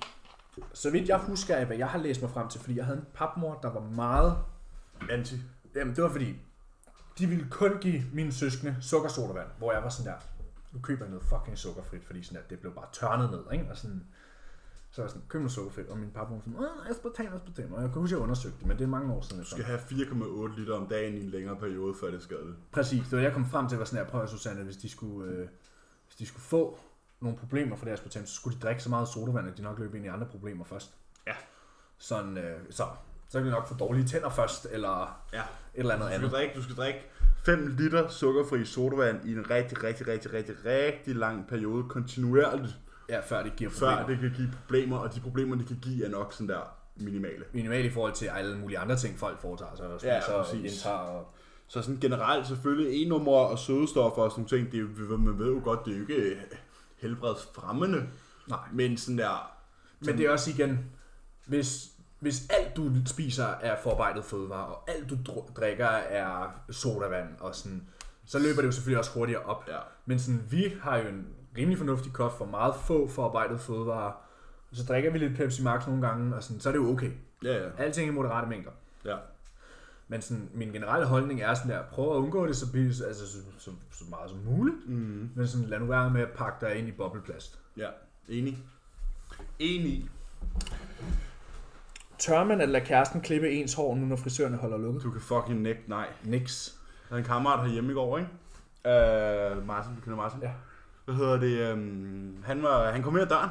så vidt jeg husker af, hvad jeg har læst mig frem til, fordi jeg havde en papmor, der var meget... Anti. Jamen, det var fordi, de ville kun give mine søskende sukkersodavand, hvor jeg var sådan der, nu køber jeg noget fucking sukkerfrit, fordi sådan der, det blev bare tørnet ned, ikke? Og sådan, så jeg sådan, køb noget sukkerfrit, og min papmor sådan, åh, aspartam, aspartam, og jeg kan huske, at jeg undersøgte det, men det er mange år siden. Du skal have 4,8 liter om dagen i en længere periode, før det skadeligt. Præcis, det var jeg kom frem til, var sådan her, prøv at Susanne, hvis de skulle, øh, hvis de skulle få nogle problemer for deres aspartam, så skulle de drikke så meget sodavand, at de nok løb ind i andre problemer først. Ja. Sådan, øh, så, så kan de nok få dårlige tænder først, eller Ja. et eller andet Du skal andet. drikke, du skal drikke 5 liter sukkerfri sodavand i en rigtig, rigtig, rigtig, rigtig, rigtig lang periode kontinuerligt, Ja, før det giver før problemer. det kan give problemer, og de problemer, det kan give, er nok sådan der minimale. Minimalt i forhold til alle mulige andre ting, folk foretager sig, og Ja, spiser og præcis. indtager. Og... Så sådan generelt selvfølgelig e-nummer og sødestoffer og sådan nogle ting, det man ved jo godt, det er jo ikke helbredsfremmende, Nej. men sådan der, Men det er også igen, hvis, hvis alt du spiser er forarbejdet fødevarer, og alt du dr- drikker er sodavand, og sådan, så løber det jo selvfølgelig også hurtigere op. ja, Men sådan, vi har jo en rimelig fornuftig kost for meget få forarbejdet fødevarer. Så drikker vi lidt Pepsi Max nogle gange, og sådan, så er det jo okay. ja, ja, Alting i moderate mængder. ja. Men sådan, min generelle holdning er sådan der, prøv at undgå det så, altså, så, så, så meget som muligt. Mm. Men sådan, lad nu være med at pakke dig ind i bobleplast. Ja, enig. Enig. Tør man at lade kæresten klippe ens hår, nu når frisørerne holder lukket? Du kan fucking nægte nej. Niks. Jeg havde en kammerat herhjemme i går, ikke? Øh, Martin, du kender Martin? Ja. Hvad hedder det? øhm, han, var, han kom ind ad døren.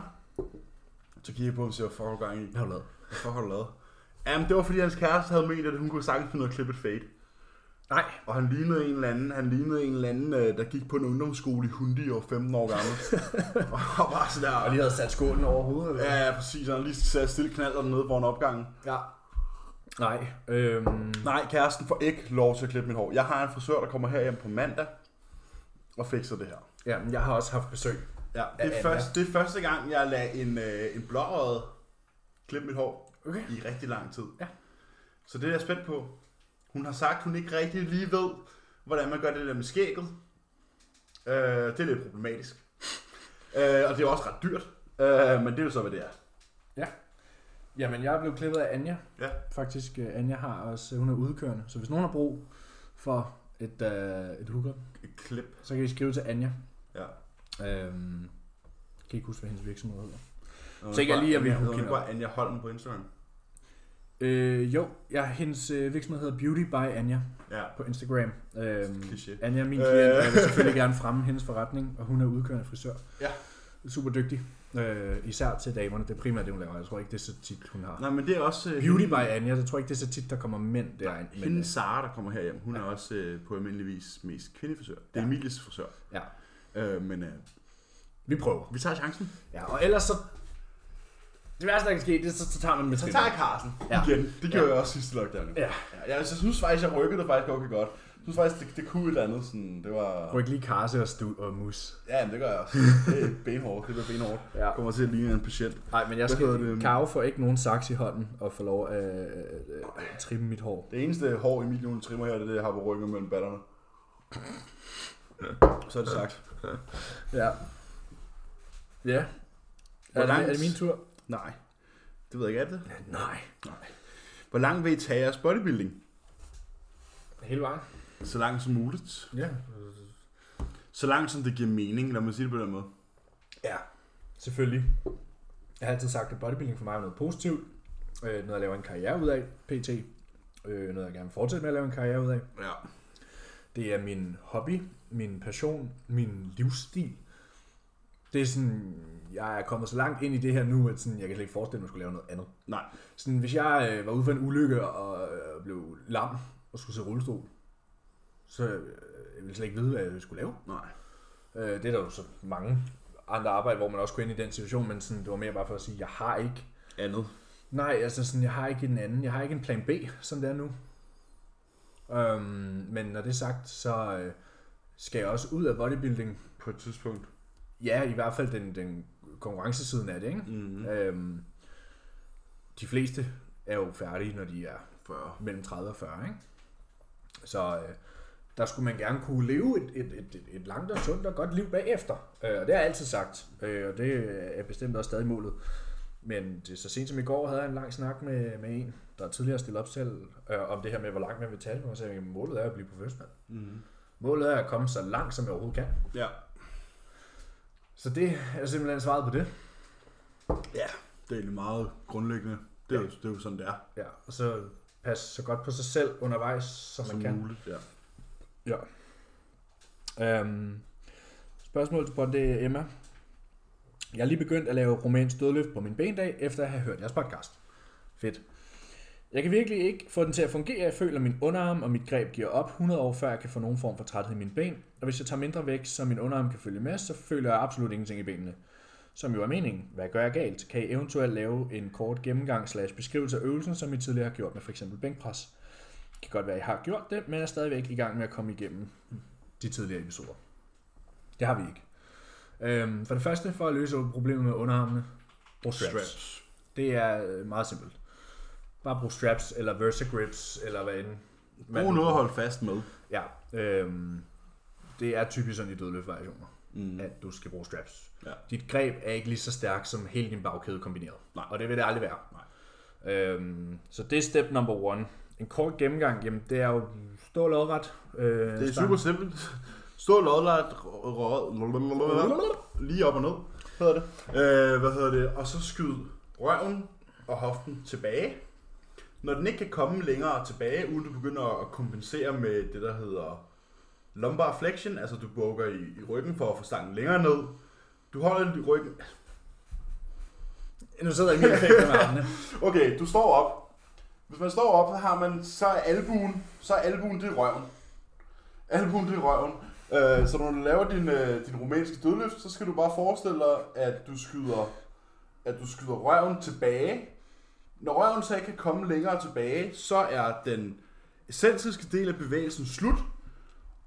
Så kiggede jeg på ham og siger, hvad fuck har du gang i? Hvad har du lavet? Hvad har du lavet? Jamen, det var fordi hans kæreste havde ment, at hun kunne sagtens finde noget klippet fade. Nej. Og han lignede en eller anden, han lignede en eller anden, øh, der gik på en ungdomsskole i Hundi og var 15 år gammel. [laughs] og bare sådan der. Og lige havde sat skålen over hovedet, eller? Ja, ja, præcis. Han lige sat stille knaller nede foran opgangen. ja. Nej. Øhm, Nej, kæresten får ikke lov til at klippe mit hår. Jeg har en frisør, der kommer herhjem på mandag og fikser det her. ja, men jeg har også haft besøg. Ja, det er, Anja. først, det er første gang, jeg lader en, øh, en blåøjet klippe mit hår Okay. i rigtig lang tid. Ja. Så det er jeg spændt på. Hun har sagt, hun ikke rigtig lige ved, hvordan man gør det der med skægget. Øh, det er lidt problematisk. øh, og det er også ret dyrt. Øh, men det er jo så, hvad det er. Jamen, jeg er blevet klippet af Anja. Ja. Faktisk, øh, Anja har også, hun er udkørende. Så hvis nogen har brug for et, øh, et hookup, Et klip. så kan I skrive til Anja. Ja. Øhm, kan ikke huske, hvad hendes virksomhed hedder. Nå, Tænker jeg lige, at vi hun hende bare Anja Holm på Instagram. Øh, jo, ja, hendes øh, virksomhed hedder Beauty by Anja Ja. på Instagram. Kliché. Anja er min Øh. klient, og jeg vil selvfølgelig gerne fremme hendes forretning, og hun er udkørende frisør. Ja. Super dygtig. Øh, især til damerne. Det er primært det, hun laver. Jeg tror ikke, det er så tit, hun har. Nej, men det er også... øh, Beauty hende- by Anja, jeg tror ikke, det er så tit, der kommer mænd derind. Men, Hende øh, Sara, der kommer herhjem, hun er også øh, på almindelig vis mest kvindefrisør. Det er Ja. Emilies frisør. Ja. Øh, men øh, vi prøver. vi tager chancen. Ja, og ellers så... Det værste, der kan ske, det er, så, så tager man med Så tager jeg Carsten Ja. igen. Det gjorde Ja. jeg også sidste lockdown. jo. Ja. ja jeg, synes faktisk, jeg rykkede det faktisk okay godt. Jeg synes faktisk, det, det kunne et eller andet. Sådan, det var... Ryk lige karse og, stu og mus. Ja, men det gør jeg også. [laughs] Det er benhårdt. Det bliver benhårdt. Ja. Kommer til at ligne en patient. Nej, men jeg skal... det? Karo får ikke nogen saks i hånden og får lov at øh, øh, trimme mit hår. Det eneste hår i mit nu trimmer her, det er det, jeg har på ryggen mellem batterne. Så er det sagt. Ja. Ja. Er det, er det min tur? Nej. Det ved jeg ikke, er det? Nej. Hvor langt vil I tage jeres bodybuilding? Hele vejen? Så langt som muligt. Ja. Så langt som det giver mening, lad mig sige det på den måde. Ja, selvfølgelig. Jeg har altid sagt, at bodybuilding for mig er noget positivt. Øh, noget, jeg laver en karriere ud af, pt. Øh, noget, jeg gerne vil fortsætte med at lave en karriere ud af. Ja. Det er min hobby, min passion, min livsstil. Det er sådan, jeg er kommet så langt ind i det her nu, at sådan, jeg kan slet ikke forestille mig, at jeg skulle lave noget andet. Nej. Sådan, hvis jeg øh, var ude for en ulykke og øh, blev lam og skulle se rullestol, så øh, jeg ville slet ikke vide, hvad jeg skulle lave. Nej. Øh, det er der jo så mange andre arbejde, hvor man også går ind i den situation, men sådan, det var mere bare for at sige, jeg har ikke, Andet. nej, altså sådan, jeg har ikke en anden, jeg har ikke en plan B, som det er nu. Øhm, men når det er sagt, så øh, skal jeg også ud af bodybuilding. På et tidspunkt. Ja, i hvert fald den, den konkurrencesiden af det, ikke? Mm. Øhm, de fleste er jo færdige, når de er 40. mellem 30 og 40, ikke? Så øh, der skulle man gerne kunne leve et, et, et, et, langt og sundt og godt liv bagefter. Øh, og det har jeg altid sagt, øh, og det er bestemt også stadig målet. Men det, så sent som i går havde jeg en lang snak med, med en, der tidligere stillet op selv, øh, om det her med, hvor langt man vil tage det. Og så sagde jeg, målet er at blive professionel. Mm. Målet er at komme så langt, som jeg overhovedet kan. Ja. Så det er simpelthen svaret på det. Ja, det er egentlig meget grundlæggende. Det er, jo, det er jo sådan, det er. Ja, og så passe så godt på sig selv undervejs, som, Som man kan. muligt, ja. Ja. Øhm, spørgsmål til det er Emma. Jeg har lige begyndt at lave romansk dødløft på min bendag, efter at have hørt jeres podcast. Fedt. Jeg kan virkelig ikke få den til at fungere. Jeg føler, at min underarm og mit greb giver op 100 år, før jeg kan få nogen form for træthed i mine ben. Og hvis jeg tager mindre væk, så min underarm kan følge med, så føler jeg absolut ingenting i benene. Som jo er meningen. Hvad gør jeg galt? Kan I eventuelt lave en kort gennemgang slash beskrivelse af øvelsen, som I tidligere har gjort med f.eks. bænkpres? Det kan godt være, at I har gjort det, men er stadigvæk i gang med at komme igennem de tidligere episoder. Det har vi ikke. Øhm, for det første, for at løse problemet med underarmene, brug straps. straps. Straps. Det er øh, meget simpelt. Bare brug straps, eller Versagrips, eller hvad end. man- Brug noget at holde fast med. Ja, øhm, det er typisk sådan i dødløftvariationer, Mm. at du skal bruge straps. Ja. Dit greb er ikke lige så stærkt som hele din bagkæde kombineret. Nej. Og det vil det aldrig være. Nej. Øhm, så det er step number one. En kort gennemgang, jamen det er jo stå lodret. Øh, Det er super simpelt. Stå lodret, lige op og ned, hedder det. Øh, hvad hedder det? Og så skyd røven og hoften tilbage. Når den ikke kan komme længere tilbage, uden du begynder at kompensere med det, der hedder lumbar flexion, altså du bukker i, i ryggen for at få stangen længere ned. Du holder den i ryggen. Nu sidder jeg med armene. [laughs] Okay, du står op. Hvis man står op, så har man, så er albuen, så er albuen det er røven. Albuen det er røven. Øh, så når du laver din, øh, din romanske dødløft, så skal du bare forestille dig, at du skyder, at du skyder røven tilbage. Når røven så ikke kan komme længere tilbage, så er den essentielle del af bevægelsen slut.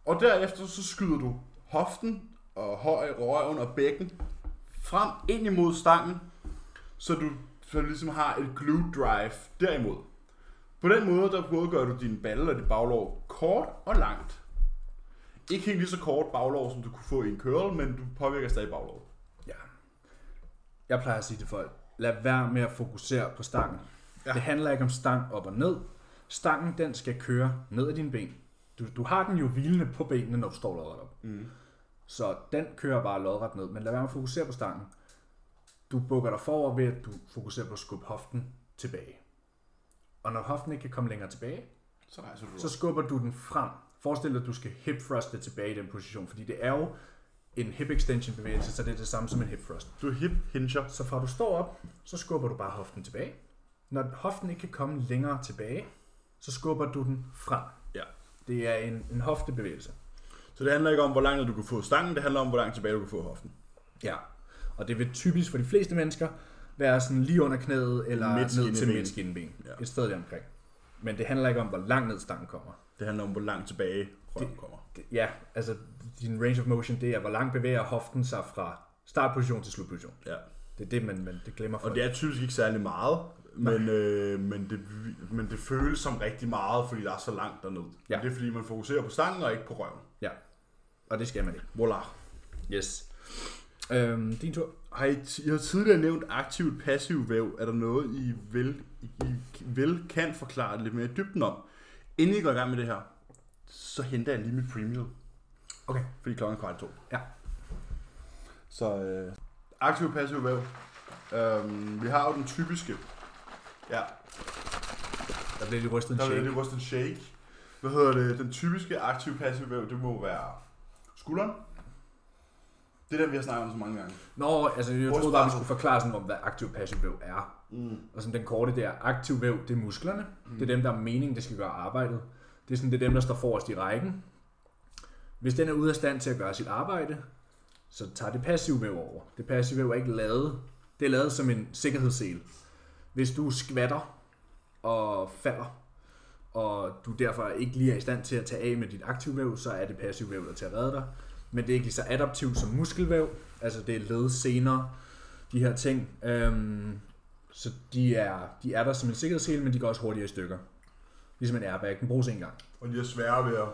Og derefter så skyder du hoften og høj, røven og bækken frem ind imod stangen, så du, så du ligesom har et glute drive derimod. På den måde, der både gør du din balle og dit baglov kort og langt. Ikke helt lige så kort baglov, som du kunne få i en curl, men du påvirker stadig baglov. Ja. Jeg plejer at sige til folk, lad være med at fokusere på stangen. Ja. Det handler ikke om stang op og ned. Stangen, den skal køre ned ad dine ben. Du, du har den jo hvilende på benene, når du står lodret op. Mm. Så den kører bare lodret ned, men lad være med at fokusere på stangen. Du bukker dig forover ved, at du fokuserer på at skubbe hoften tilbage. Og når hoften ikke kan komme længere tilbage, Så rejser du så skubber du den frem. Forestil dig, at du skal hip thruste tilbage i den position, fordi det er jo en hip extension bevægelse, så det er det samme som en hip thrust. Du hip hinger. Så fra du står op, så skubber du bare hoften tilbage. Når hoften ikke kan komme længere tilbage, så skubber du den frem. Ja. Det er en, en hoftebevægelse. Så det handler ikke om, hvor langt du kan få stangen, det handler om, hvor langt tilbage du kan få hoften. Ja. Og det vil typisk for de fleste mennesker være sådan lige under knæet eller Midt ned til midt skinneben. Ja. Et sted der omkring. Men det handler ikke om, hvor langt ned stangen kommer. Det handler om, hvor langt tilbage røven kommer. Det, ja, altså din range of motion, det er, hvor langt bevæger hoften sig fra startposition til slutposition. Ja. Det er det, man, man det glemmer folk. Og det er typisk ikke særlig meget, men, øh, men, det, men det føles som rigtig meget, fordi der er så langt derned. Ja. Men det er fordi, man fokuserer på stangen og ikke på røven. Ja, og det skal man ikke. Voila. Yes. Øhm, din tur. Har I, I har tidligere nævnt aktivt passiv væv. Er der noget, I vil, I vil kan forklare lidt mere i dybden om? Inden I går i gang med det her, så henter jeg lige mit premium. Okay. Fordi klokken er kvart i to. Ja. Så øh, aktiv passiv væv. Øhm, vi har jo den typiske. Ja, Der bliver lige rystet en der er shake. det rust en shake. Hvad hedder det? Den typiske aktiv passiv væv, det må være skulderen. Det er den, vi har snakket om så mange gange. Nå, altså jeg troede bare, vi skulle forklare sådan, om hvad aktiv passiv væv er. Mm. Og sådan den korte der, aktiv væv, det er musklerne. Mm. Det er dem, der er meningen, det skal gøre arbejdet. Det er sådan, det er dem, der står forrest i rækken. Hvis den er ude af stand til at gøre sit arbejde, så tager det passive væv over. Det passive væv er ikke lavet. Det er lavet som en sikkerhedssel. Hvis du skvatter og falder, og du derfor ikke lige er i stand til at tage af med dit aktive væv, så er det passive væv, der til at redde dig. Men det er ikke lige så adaptivt som muskelvæv. Altså det er led senere, de her ting. Øhm, så de er, de er der som en sikkerhedshæl, men de går også hurtigere i stykker. Ligesom en airbag, den bruges en gang. Og de er svære ved at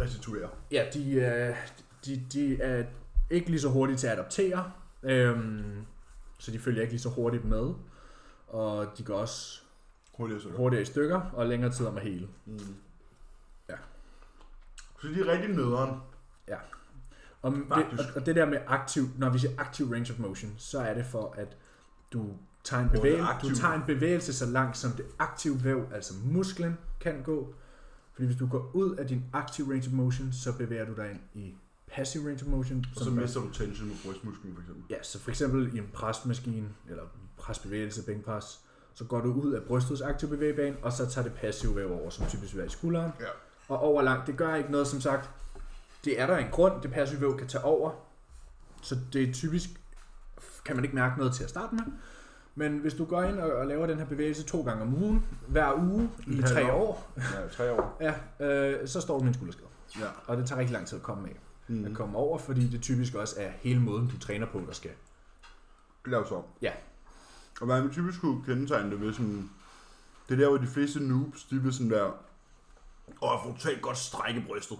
restituere. Ja, de, er, de, de er ikke lige så hurtige til at adoptere, øhm, så de følger ikke lige så hurtigt med, og de går også Hurtigere så. hurtigere i stykker og længere tid om at hele. Mm. Ja. Så de er rigtig nederen. Og det, og, og det der med aktiv, når vi siger aktiv range of motion, så er det for, at du tager en, aktiv. du tager en bevægelse så langt, som det aktive væv, altså musklen, kan gå. Fordi hvis du går ud af din aktive range of motion, så bevæger du dig ind i passive range of motion. Og så er- mister du tension på brystmusklen for eksempel. Ja, så for eksempel i en presmaskine, eller presbevægelse, bænkpres, så går du ud af brystets aktive bevægebane, og så tager det passive væv over, som typisk vil være i skulderen. Ja. Og over langt, det gør ikke noget, som sagt. Det er der en grund, det passive væv kan tage over. Så det er typisk, kan man ikke mærke noget til at starte med. Men hvis du går ind og, og laver den her bevægelse to gange om ugen, hver uge i halv tre år. år, Ja, tre år. ja, øh, så står du med en skulderskade. Ja. Og det tager rigtig lang tid at komme af. Mm. At komme over, fordi det typisk også er hele måden, du træner på, der skal Laves om. Ja. Og man vil typisk kunne kendetegne det ved sådan... Det er der, hvor de fleste noobs, de vil sådan der... Åh, jeg får totalt godt strække brystet.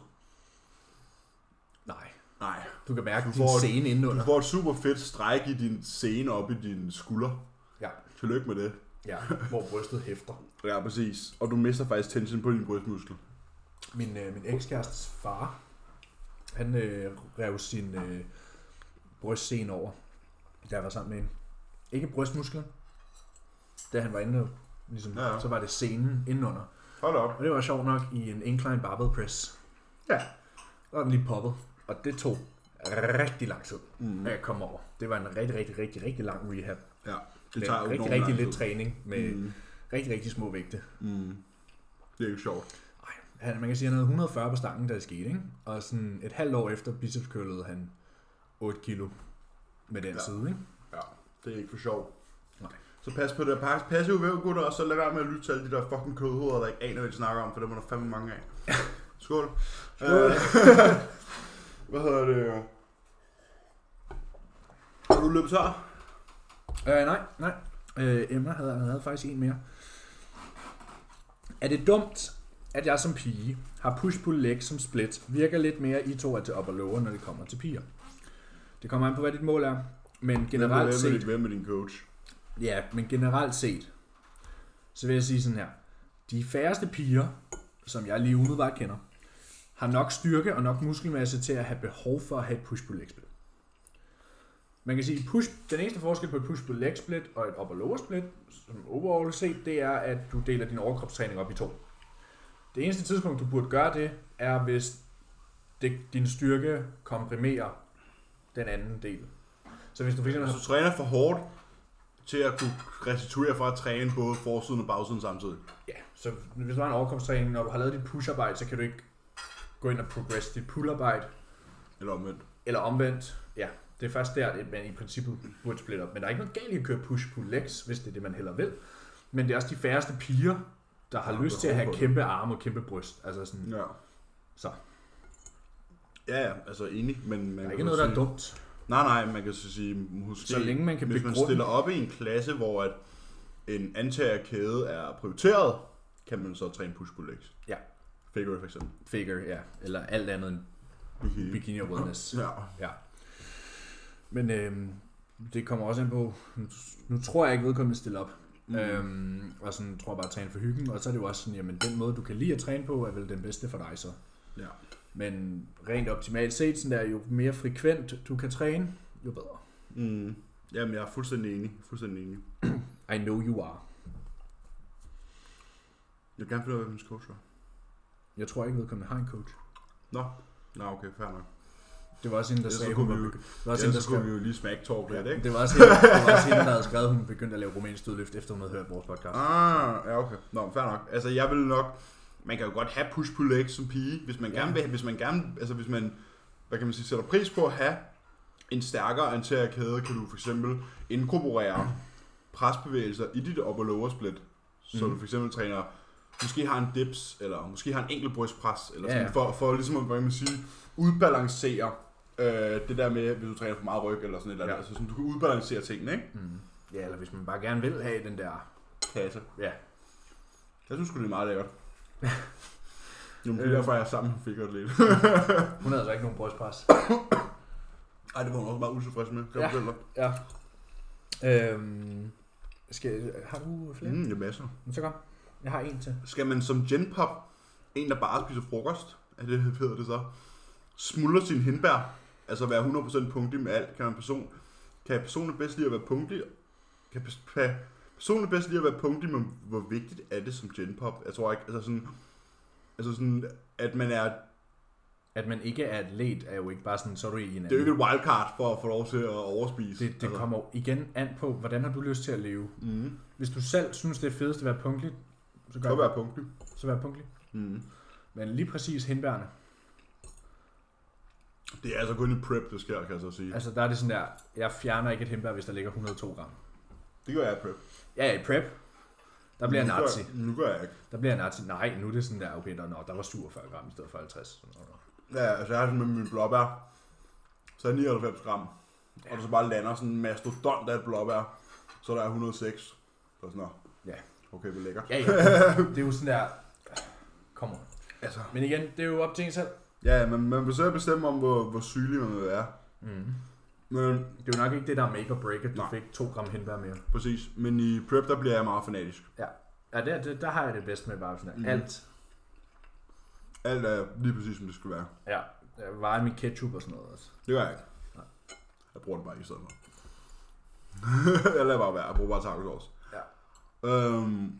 Nej. Nej. Du kan mærke Du du din får- scene Du indenunder. får et super fedt stræk i din sene op i din skulder. Tillykke med det. Ja, hvor brystet hæfter. [laughs] Ja, præcis. Og du mister faktisk tension på din brystmuskel. Min, øh, min ekskærestes far, han øh, rev sin øh, brystscene over, da jeg var sammen med hende. Ikke brystmusklen. Da han var inde, ligesom, Ja, ja, så var det scenen indenunder. Hold op. Og det var sjovt nok i en incline barbell press. Ja. Var den lige poppet. Og det tog rigtig lang tid, Mm. at komme over. Det var en rigtig, rigtig, rigtig, rigtig lang rehab. Ja. Det tager jo rigtig, rigtig lidt træning med Mm. rigtig, rigtig små vægte. Mm. Det er ikke sjovt. Ej, han, man kan sige, at han havde 140 på stangen, da det skete, ikke? Og sådan et halvt år efter biceps curlede han 8 kilo med den Ja. side, ikke? Ja, det er ikke for sjovt. Så pas på det. Pas, passive væv, gutter, og så lad være med at lytte til alle de der fucking kødhoveder, der ikke aner, hvad de snakker om, for dem er der fandme mange af. [laughs] Skål. Skål. Øh, [laughs] hvad hedder det? Har du løbet tør? Øh, nej, nej. Øh, Emma havde, havde faktisk en mere. Er det dumt, at jeg som pige har push-pull-leg som split, virker lidt mere i to til upper lower, når det kommer til piger? Det kommer an på, hvad dit mål er. Men generelt Hvem er set, Hvem er din coach? Ja, men generelt set, så vil jeg sige sådan her. De færreste piger, som jeg lige umiddelbart kender, har nok styrke og nok muskelmasse til at have behov for at have et push pull leg split. Man kan sige, push, den eneste forskel på et push pull leg split og et upper lower split, som overall set, det er, at du deler din overkropstræning op i to. Det eneste tidspunkt, du burde gøre det, er hvis det, din styrke komprimerer den anden del. Så hvis du for eksempel har du træner for hårdt til at kunne restituere fra at træne både forsiden og bagsiden samtidig. Ja, så hvis du har en overkomsttræning, når du har lavet dit push-arbejde, så kan du ikke gå ind og progress dit pull-arbejde, Eller omvendt. eller omvendt. Ja, det er først der, at man i princippet burde splitte op. Men der er ikke noget galt i at køre push-pull-legs, hvis det er det, man heller vil. Men det er også de færreste piger, der har har lyst til at have kæmpe arme og kæmpe bryst. Altså sådan, Ja. så. Ja, ja, altså enig, men man Der er kan ikke noget, der er sige- dumt. Nej, nej, man kan så sige, måske, Så længe man kan hvis man stiller op i en klasse, hvor at en antagerkæde er prioriteret, kan man så træne push pull legs. Ja. Figure for eksempel. Figure, ja. Eller alt andet end Bikini. bikini og wellness. Ja. Ja. Men øhm, det kommer også an på, nu, tror jeg ikke vedkommende stille op. Mm. Øhm, og sådan tror jeg bare at træne for hyggen, og så er det jo også sådan, jamen den måde du kan lide at træne på, er vel den bedste for dig så. Ja. Men rent optimalt set, sådan der, jo mere frekvent du kan træne, jo bedre. Mm. Jamen, jeg er fuldstændig enig. Fuldstændig enig. [clears throat] I know you are. Jeg vil gerne finde ud af, hvem coach var. Jeg tror ikke vedkommende har en coach. Nå. Nå, okay, fair nok. Det var også hende, der så sagde, hun var jo- begy- det var også Ja, hende, der skrev, vi jo lige smack talk lidt, ikke? det var også hende, det var også hende, der havde skrevet, hun begyndte at lave romansk dødløft, efter hun havde hørt vores podcast. Ah, ja, okay. Nå, fair nok. Altså, jeg vil nok... Man kan jo godt have push pull legs som pige, hvis man Ja. gerne vil, hvis man gerne, altså hvis man, hvad kan man sige, sætter pris på at have en stærkere anterior kæde, kan du for eksempel inkorporere presbevægelser i dit upper lower split, så Mhm. du for eksempel træner, måske har en dips, eller måske har en enkelt brystpres, eller Ja, sådan, ja. for, for ligesom at, hvad kan man sige, udbalancere øh, det der med, hvis du træner for meget ryg, eller sådan et eller andet, Ja. altså sådan, du kan udbalancere tingene, ikke? Mm. Ja, eller hvis man bare gerne vil have den der, Kasse. ja, Jeg synes sgu, det er meget lækkert. [laughs] Jamen, det er Øh. derfor, jeg er sammen med Figure lidt. [laughs] Hun havde altså ikke nogen brystpres. Ej, det var hun også meget utilfreds med. Kan Ja. fortælle? Ja. Øhm, skal, har du flere? Mm. Er masser. Så kom. Jeg har en til. Skal man som genpop, en der bare spiser frokost, er det hedder det så, smuldre sin hindbær, altså være 100% punktlig med alt, kan man person, kan personen bedst lide at være punktlig, kan kan personen bedst lide at være punktlig, men hvor vigtigt er det som genpop? Jeg tror ikke, altså sådan, altså sådan, at man er, At man ikke er atlet, er jo ikke bare sådan, så er du i en anden. det er jo ikke et wildcard for at få lov til at overspise. det, det kommer jo igen an på, hvordan har du lyst til at leve. Mm. Hvis du selv synes, det er fedest at være punktlig, så gør det. være punktlig. Så vær punktlig. Mm. Men lige præcis hindbærne. Det er altså kun i prep, det sker, kan jeg så sige. Altså der er det sådan der, jeg fjerner ikke et hindbær, hvis der ligger 102 gram. Det gør jeg i prep. Ja, i prep. Der bliver nu jeg nazi. Gør, nu gør jeg ikke. Der bliver jeg nazi. Nej, nu er det sådan der, okay, der, nå, der var 47 gram i stedet for 50. Sådan noget. Ja, altså jeg har sådan med min blåbær, så er jeg 99 gram. Og der så bare lander sådan en mastodont af et blåbær, så er der 106. Så sådan, nå. Ja. Okay, det er lækkert. Ja, ja. [laughs] Det er jo sådan der, kom on. Altså. Men igen, det er jo op til en selv. Ja, men man vil selv bestemme om, hvor, hvor sygelig man vil være. Mm. Men Det er jo nok ikke det, der er make or break, at du Nej. fik 2 gram hindbær mere. præcis. Men i prep, der bliver jeg meget fanatisk. Ja, der, der, der har jeg det bedst med bare sådan der. Mhm. Mm. Alt. Alt er lige præcis, som det skulle være. Ja, jeg vejer min ketchup og sådan noget også. Det gør jeg ikke. Nej. Jeg bruger det bare ikke i stedet for. [laughs] jeg lader bare være. Jeg bruger bare taco sauce. Ja. Øhm,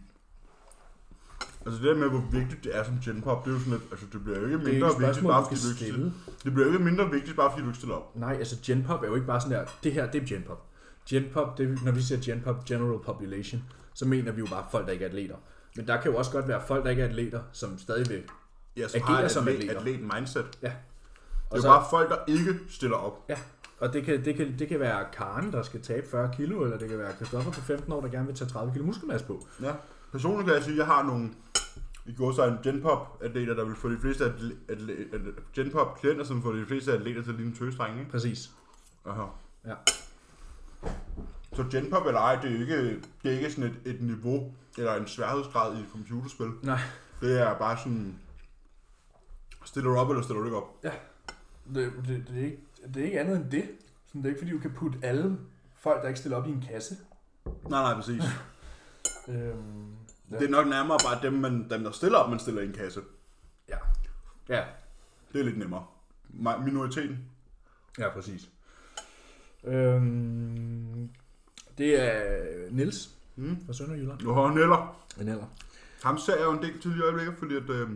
altså det der med, hvor vigtigt det er som genpop, det er jo sådan lidt, altså det bliver jo ikke Det mindre ikke vigtigt, bare fordi du ikke stille. Det bliver jo ikke mindre vigtigt, bare fordi du ikke stiller op. Nej, altså genpop er jo ikke bare sådan der, det her, det er genpop. Genpop, det, når vi siger genpop, general population, så mener vi jo bare folk, der ikke er atleter. Men der kan jo også godt være folk, der ikke er atleter, som stadig vil. Ja, som Agerer har som atlet, atleter. atlet mindset. Det Og, er så, bare folk, der ikke stiller op. og det, kan, det, kan, det kan være Karen, der skal tabe 40 kilo, eller det kan være Christoffer på 15 år, der gerne vil tage 30 kilo muskelmasse på. Ja. Personligt kan jeg sige, at jeg har nogle i går så en genpop atleter, der vil få de fleste atle, atle, atle, genpop klienter, som får de fleste atleter til at ligne tøsdrenge, ikke? Præcis. Aha. Ja. Så genpop eller ej, det er ikke, det er ikke sådan et, et niveau, eller en sværhedsgrad i et computerspil. Nej. Det er bare sådan, stiller du op, eller stiller du ikke op? Det, det, det, er ikke, det er ikke andet end det. Sådan, det er ikke fordi, du kan putte alle folk, der ikke stiller op i en kasse. Nej, nej, præcis. [laughs] Øhm, ja. Det er nok nærmere bare dem, man, dem der stiller op, man stiller i en kasse. ja. ja. Det er lidt nemmere. Mi- Minoriteten. Ja, præcis. Øhm, det er Nils Mm. fra Sønderjylland. Nu har Neller. En eller. Ham ser jeg jo en del til i øjeblikket, fordi at øh,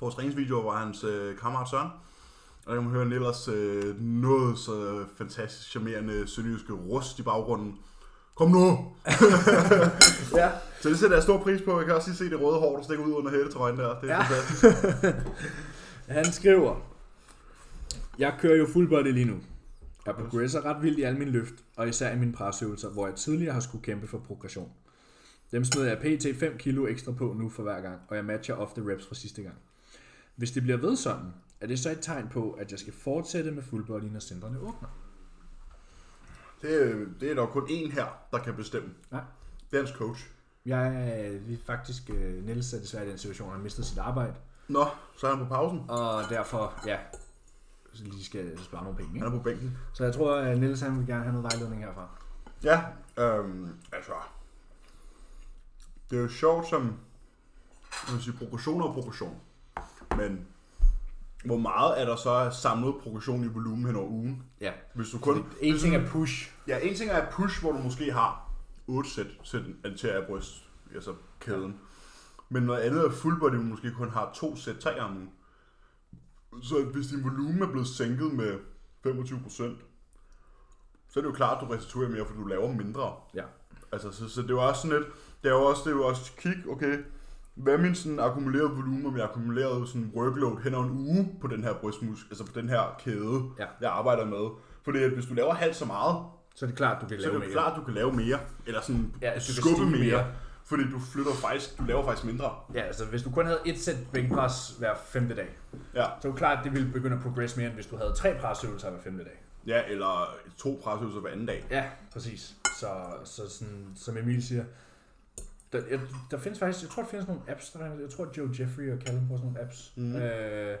vores træningsvideo var hans øh, kammerat Søren. Og der kan man høre Nellers øh, noget så fantastisk charmerende sønderjyske rust i baggrunden. Kom nu! [laughs] Ja. Så det sætter jeg stor pris på. Jeg kan også lige se det røde hår, der stikker ud under hættetrøjen der. Det er Ja. fantastisk. [laughs] Han skriver, Jeg kører jo full body lige nu. Jeg progresser ret vildt i alle mine løft, og især i mine presøvelser, hvor jeg tidligere har skulle kæmpe for progression. Dem smider jeg pt 5 kilo ekstra på nu for hver gang, og jeg matcher ofte reps fra sidste gang. Hvis det bliver ved sådan, er det så et tegn på, at jeg skal fortsætte med full body, når centrene åbner? Det, det er der kun én her, der kan bestemme. Er hans coach. Jeg er vi faktisk, øh, Niels er desværre i den situation, at han mistet sit arbejde, Nå, så er han på pausen. og derfor, ja, så lige skal spare nogle penge. Han Ikke? er på bænken. Så jeg tror, at Niels han vil gerne have noget vejledning herfra. Ja, øhm, altså... Det er jo sjovt som... Vil sige, progression og progression. Men hvor meget er der så samlet progression i volumen hen over ugen? Ja, Hvis du kun... en hvis ting du- er push. Ja, en ting er push, hvor du måske har 8 sæt, sæt anterior bryst, altså kæden. Men noget andet er full body, hvor du måske kun har to sæt tre om ugen. Så hvis din volumen er blevet sænket med 25%, så er det jo klart, at du restituerer mere, fordi du laver mindre. Ja. Altså, så, så det er jo også sådan lidt, det er jo også, det er jo også kig, okay, hvad min sådan akkumulerede volumen, om jeg akkumulerede sådan workload hen over en uge på den her brystmus, altså på den her kæde, Ja. jeg arbejder med. Fordi at hvis du laver halvt så meget, Så er det klart, du kan så er lave det mere. klart, du kan lave mere. Eller sådan Ja, altså, skubbe mere, mere. Fordi du flytter faktisk, du laver faktisk mindre. Ja, altså hvis du kun havde et sæt bænkpres hver femte dag, Ja, så er det klart, at det ville begynde at progress mere, end hvis du havde tre presøvelser hver femte dag. ja eller to presøvelser hver anden dag. Ja, præcis. Så, så sådan, som Emil siger, Der, jeg, der findes faktisk, jeg tror, der findes nogle apps, der regner, jeg tror, Joe Jeffrey og Callum bruger sådan nogle apps. Mhm. Øh,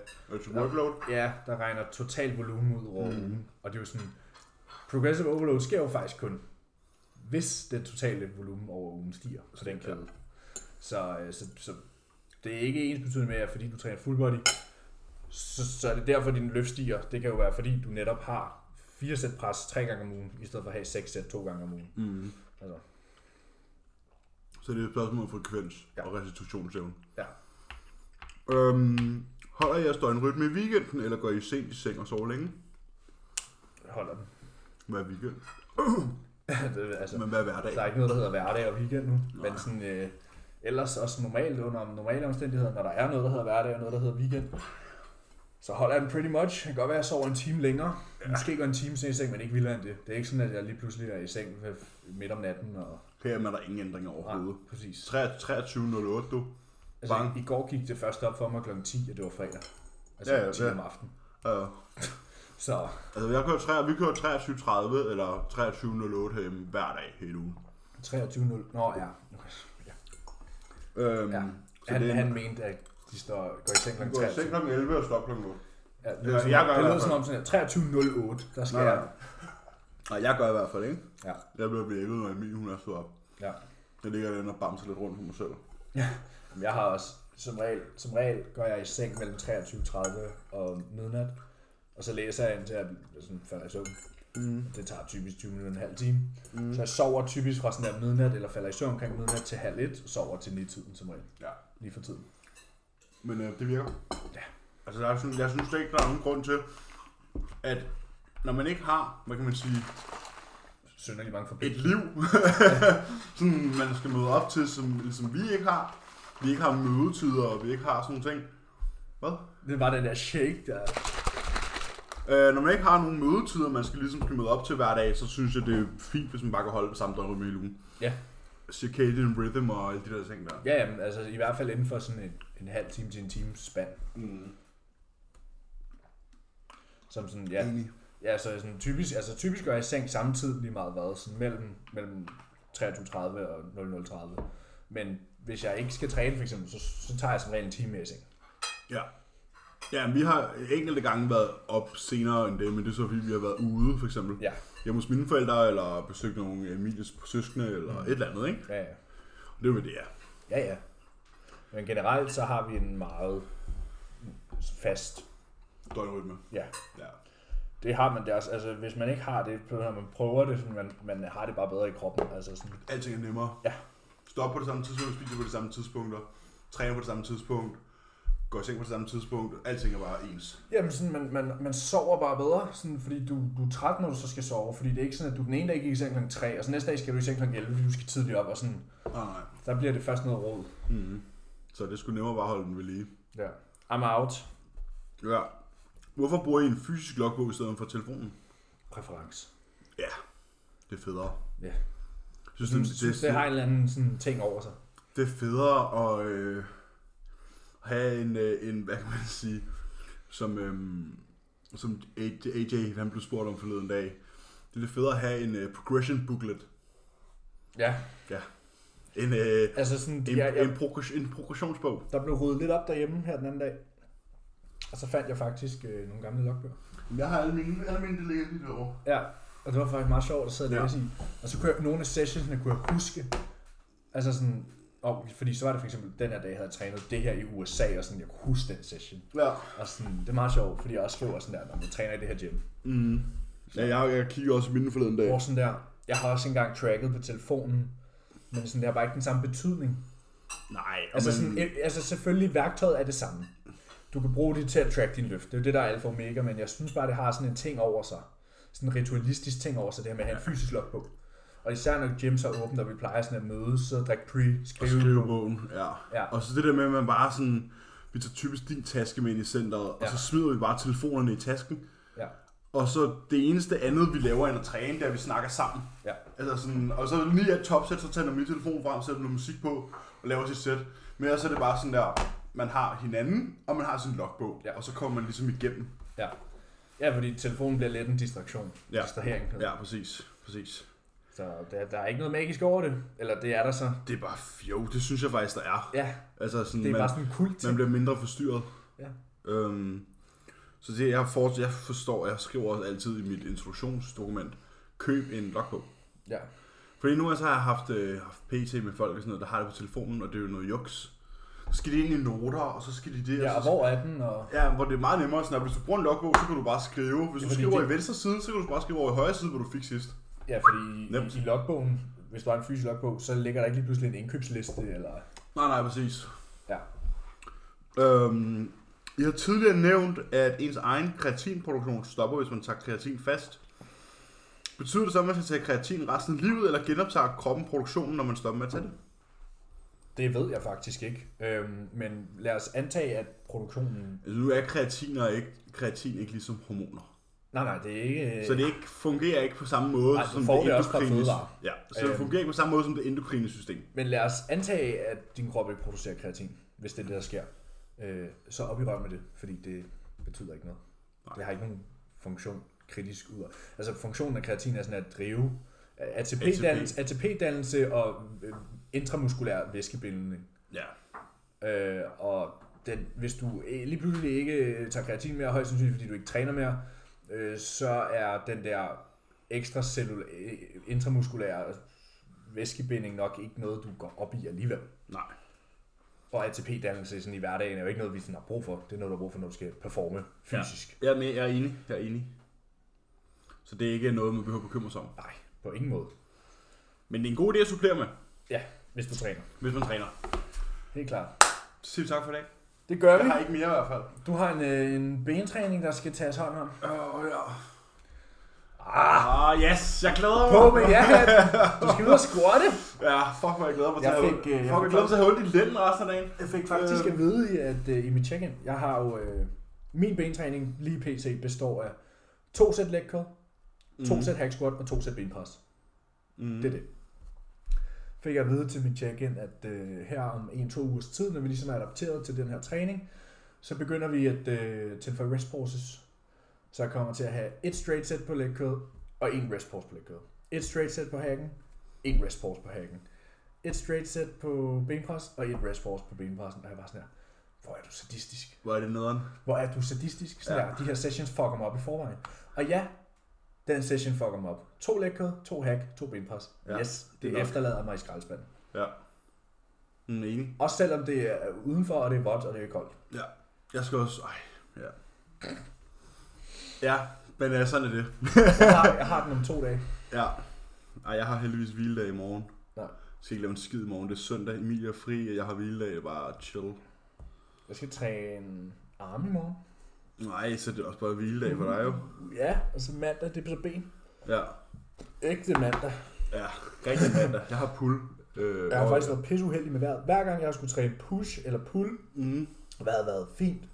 workload. ja, der regner total volumen ud over Mhm. ugen. Og det er jo sådan, progressive overload sker jo faktisk kun, hvis det totale volumen over ugen stiger på den kæde. Så, øh, så, så det er ikke ens betydende med, at fordi du træner full body, så, så er det derfor, din løft stiger. Det kan jo være, fordi du netop har fire sæt pres tre gange om ugen, i stedet for at have seks sæt to gange om ugen. Mm. Altså, Så det er et spørgsmål om frekvens Ja. og restitutionsevne. Ja. Øhm, holder I jeres døgnrytme i weekenden, eller går I sent i seng og sover længe? jeg holder den. Hvad er weekend? [coughs] det, altså, Men hvad er hverdag? der er ikke noget, der hedder hverdag og weekend nu. Nej. Men sådan, øh, ellers også normalt under normale omstændigheder, når der er noget, der hedder hverdag og noget, der hedder weekend, så holder jeg den pretty much. Det kan godt være, at jeg sover en time længere. Ja. Måske går en time sen i seng, men ikke vildere end det. Det er ikke sådan, at jeg lige pludselig er i seng midt om natten. Og, Her er der ingen ændringer overhovedet. nej, præcis. 23.08, du. Altså, Bang. i, går gik det først op for mig kl. 10, at det var fredag. Altså Ja, ja, ja, ja, 10 ja. om aftenen. Uh, Så altså, jeg kører 3, vi kører 23.30 eller 23.08 herhjemme hver dag hele ugen. 23.0. Nå ja. Øhm, Ja. Så Han, det er, han mente, at de står, går i seng kl. vi går i 23. seng kl. 11 og stopper kl. 8. Ja, det Ja, jeg i det lyder hvert som om sådan her, 23.08, der skal Nej, jeg... nej. Jeg gør i hvert fald ikke. Ja. Jeg bliver vækket, når Emil hun er stået op. Ja. Jeg ligger derinde og bamser lidt rundt på mig selv. Jamen, Jeg har også, som regel, som regel går jeg i seng mellem 23.30 og midnat, og så læser jeg indtil jeg sådan falder i søvn. Mm. Det tager typisk 20 minutter, en halv time. Mm. Så jeg sover typisk fra sådan der midnat, eller falder i søvn omkring midnat til halv et, og sover til 9-tiden som regel. Ja. Lige for tiden. Men øh, det virker. Ja. Altså, der er sådan, jeg synes ikke, der er nogen grund til, at når man ikke har, hvad kan man sige, Sønderlig mange et liv, [laughs] sådan man skal møde op til, som, som vi ikke har. Vi ikke har mødetider, og vi ikke har sådan nogle ting. Hvad? Det var den der shake der. Øh, når man ikke har nogen mødetider, man skal ligesom skal møde op til hver dag, så synes jeg, det er fint, hvis man bare kan holde det samme døgn hele ugen. Ja. Circadian rhythm og alle de der ting der. Ja, jamen, altså i hvert fald inden for sådan en, en halv time til en time spand. Mm. Som sådan, ja, Enig. Ja, så sådan typisk, altså typisk går jeg i seng samtidig lige meget hvad, sådan mellem, mellem 23.30 og 00.30. Men hvis jeg ikke skal træne for eksempel, så, så tager jeg som regel en time i seng. Ja. Ja, vi har enkelte gange været op senere end det, men det er så fordi, vi har været ude, for eksempel. Ja. Hjemme hos mine forældre, eller besøgt nogle Emilies søskende, eller Mm. et eller andet, ikke? Ja, ja. Og det er jo, det er. Ja, ja. Men generelt så har vi en meget fast, Døgnrytme. ja. Ja. Det har man deres, altså hvis man ikke har det, når man prøver det, så man, man har det bare bedre i kroppen. Altså sådan, Alting er nemmere. Ja. Stop på det samme tidspunkt, spiser på det samme tidspunkter, træner på det samme tidspunkt, går i seng på det samme tidspunkt. Alting er bare ens. Jamen sådan, man, man, man sover bare bedre, sådan, fordi du, du er træt, når du så skal sove. Fordi det er ikke sådan, at du den ene dag gik i seng kl. 3, og så næste dag skal du i seng kl. 11, fordi du skal tidligt op, og sådan, Nej, nej. der bliver det først noget råd. Mm-hmm. Så det skulle nemmere bare holde den ved lige. Ja. I'm out. Ja. Hvorfor bruger I en fysisk logbog i stedet for telefonen? Præference. Det er federe. Ja. Jeg synes, Det, det, det, det, det, har en eller anden sådan ting over sig. det er federe at øh, have en, øh, en, hvad kan man sige, som, øh, som AJ, han blev spurgt om forleden dag. Det er lidt federe at have en øh, progression booklet. Ja. En, øh, Altså sådan, en, jeg, jeg, en, progression, en progressionsbog. der blev ryddet lidt op derhjemme her den anden dag. Og så fandt jeg faktisk øh, nogle gamle logbøger. Jeg har alle mine, alle mine det ligger lige derovre. Ja, og det var faktisk meget sjovt at sidde og Ja. læse i. Og så kunne jeg, nogle af sessionsene kunne jeg huske. Altså sådan, og, fordi så var det for eksempel, den her dag havde jeg trænet det her i USA, og sådan, jeg kunne huske den session. Ja. Og sådan, det er meget sjovt, fordi jeg også skriver sådan der, når man træner i det her gym. Mm. Ja, jeg, jeg kigger også mine forleden dag. Hvor sådan der, jeg har også engang tracket på telefonen, men sådan, det har bare ikke den samme betydning. Nej, Altså, men, sådan, e- altså selvfølgelig, værktøjet er det samme. Du kan bruge det til at track din løft. Det er jo det, der er alfa og omega, men jeg synes bare, det har sådan en ting over sig. Sådan en ritualistisk ting over sig, det her med at have en fysisk logbog. Og især når gyms er åbent, og vi plejer sådan at mødes, så drikke pre, og skrive, skrive på. bogen. Ja. Ja. Og så det der med, at man bare sådan, vi tager typisk din taske med ind i centret, og Ja. så smider vi bare telefonerne i tasken. Ja. Og så det eneste andet, vi laver end at træne, det er, at vi snakker sammen. Ja. Altså sådan, og så lige et topsæt, så tager jeg min telefon frem, sætter noget musik på, og laver sit sæt. Men ellers er det bare sådan der, man har hinanden, og man har sin logbog, Ja. og så kommer man ligesom igennem. Ja, fordi telefonen bliver lidt en distraktion. Ja. Distrahering. Ja, præcis. præcis. Så der, der er ikke noget magisk over det. Eller det er der så. Det er bare, jo, det synes jeg faktisk, der er. Ja, Altså sådan, det er man, bare sådan en kult man bliver mindre forstyrret. Ja. Øhm, så det, jeg, for, jeg forstår, jeg skriver også altid i mit introduktionsdokument, køb en logbog. Ja. Fordi nu så har jeg haft, øh, haft PT med folk og sådan noget, der har det på telefonen, og det er jo noget juks. Så skal de ind i noter, og så skal de det. Ja, og så, hvor er den? Og... Ja, hvor det er meget nemmere, sådan at hvis du bruger en logbog, så kan du bare skrive. Hvis Ja, du skriver det- i venstre side, så kan du bare skrive over i højre side, hvor du fik sidst. Ja, fordi Nemt. i, i logbogen, hvis du har en fysisk logbog, så ligger der ikke lige pludselig en indkøbsliste, eller... Nej, nej, præcis. Ja. Øhm, jeg har tidligere nævnt, at ens egen kreatinproduktion stopper, hvis man tager kreatin fast. Betyder det så, at man skal tage kreatin resten af livet, eller genoptager kroppen produktionen, når man stopper med at tage det? Det ved jeg faktisk ikke. Øhm, men lad os antage, at produktionen... Altså, nu er kreatin og ikke, kreatin ikke ligesom hormoner. Nej, nej, det er ikke... Så det ikke, fungerer ikke på samme måde Nej, som det det endokrine-. Ja, så det Øhm. fungerer ikke på samme måde som det endokrine system. Men lad os antage, at din krop ikke producerer kreatin, hvis det er det, der sker. Øh, så op i røven med det, fordi det betyder ikke noget. Nej. Det har ikke nogen funktion kritisk ud af. Altså funktionen af kreatin er sådan at drive ATP-dannelse, ATP-dannelse og øh, intramuskulær væskebinding. Ja. Øh, og den, hvis du øh, lige pludselig ikke tager kreatin mere, højst sandsynligt fordi du ikke træner mere, øh, så er den der ekstra intramuskulære væskebinding nok ikke noget, du går op i alligevel. Nej. Og ATP-dannelse sådan i hverdagen er jo ikke noget, vi sådan har brug for. Det er noget, du har brug for, når du skal performe fysisk. Er, med, jeg er enig. Jeg er enig. Så det er ikke noget, man behøver at bekymre sig om. Nej, på ingen måde. Men det er en god idé at supplere med, Ja, hvis du træner. hvis man træner. Helt klart. Så siger vi tak for i dag. Det gør Jeg har ikke mere i hvert fald. Du har en, øh, en bentræning, der skal tages hånd om. Åh, oh, ja. Ah, Ah, yes, jeg glæder mig. på med ja, Du skal ud og squatte. Ja, fuck hvor jeg glæder mig til Jeg at have fik, øh, jeg Fuck, jeg fik- glæder mig til at have ondt i lænden resten af dagen. Jeg fik faktisk Øh. at vide, at øh, i mit check-in, jeg har jo, øh, min bentræning lige pt. består af to sæt leg curl, to sæt hack squat og to sæt benpres. Mm. Det er det. Fik jeg at vide til mit check-in, at øh, her om en-to ugers tid, når vi ligesom er adapteret til den her træning, så begynder vi at øh, tilføje rest pauses. Så jeg kommer til at have et straight set på leg curl, og en rest pause på leg curl. Et straight set på hacken, en rest pause på hacken. Et straight set på benpres, og et rest pause på benpressen. Og jeg var sådan her, hvor er du sadistisk? Hvor er det nederen? Hvor er du sadistisk? Sådan ja. der, de her sessions fucker mig op i forvejen. Og ja, den session fucker mig op. To curl, to hack, to benpres. Ja, yes, det er det nok. efterlader mig i skraldespanden. Ja. Mm, enig. Også selvom det er udenfor, og det er vådt, og det er koldt. Ja. Jeg skal også... Ej, ja. Ja, men ja, sådan er det. Jeg har, jeg har den om to dage. Ja. Ej, jeg har heldigvis hviledag i morgen. Nej. Jeg skal ikke lave en skid i morgen. Det er søndag. Emilie er fri, og jeg har hviledag. Bare chill. Jeg skal træne arm i morgen. Nej, så det er også bare hviledag for dig jo. Ja, og så mandag, det er så ben. Ja. Ægte mandag. Ja, rigtig mandag. Jeg har pull. Øh, Jeg har og- faktisk været pisse uheldig med vejret. Hver gang jeg har skulle træne push eller pull, Mm. har vejret været fint.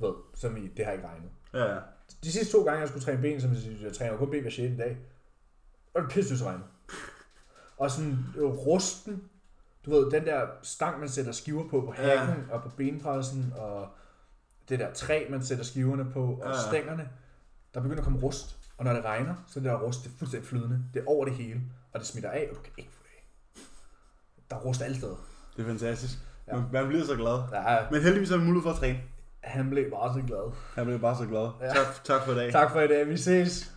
Du ved, som i, det har ikke regnet. Ja, ja. De sidste to gange, jeg skulle træne ben, som jeg, jeg træner kun ben hver 6. dag, og det pisse regnet. Og sådan øh, rusten, du ved, den der stang, man sætter skiver på på Ja. hakken og på benpressen, og det der træ, man sætter skiverne på, og Ja. stængerne, der begynder at komme rust. Og når det regner, så er det der rust, det er fuldstændig flydende. Det er over det hele, og det smitter af, og du kan ikke få det af. Der er rust alle steder. Det er fantastisk. Ja. Man, man bliver så glad. Ja, Men heldigvis har vi mulighed for at træne. han blev bare så glad. Han blev bare så glad. Ja. Tak, tak for i dag. Tak for i dag, vi ses.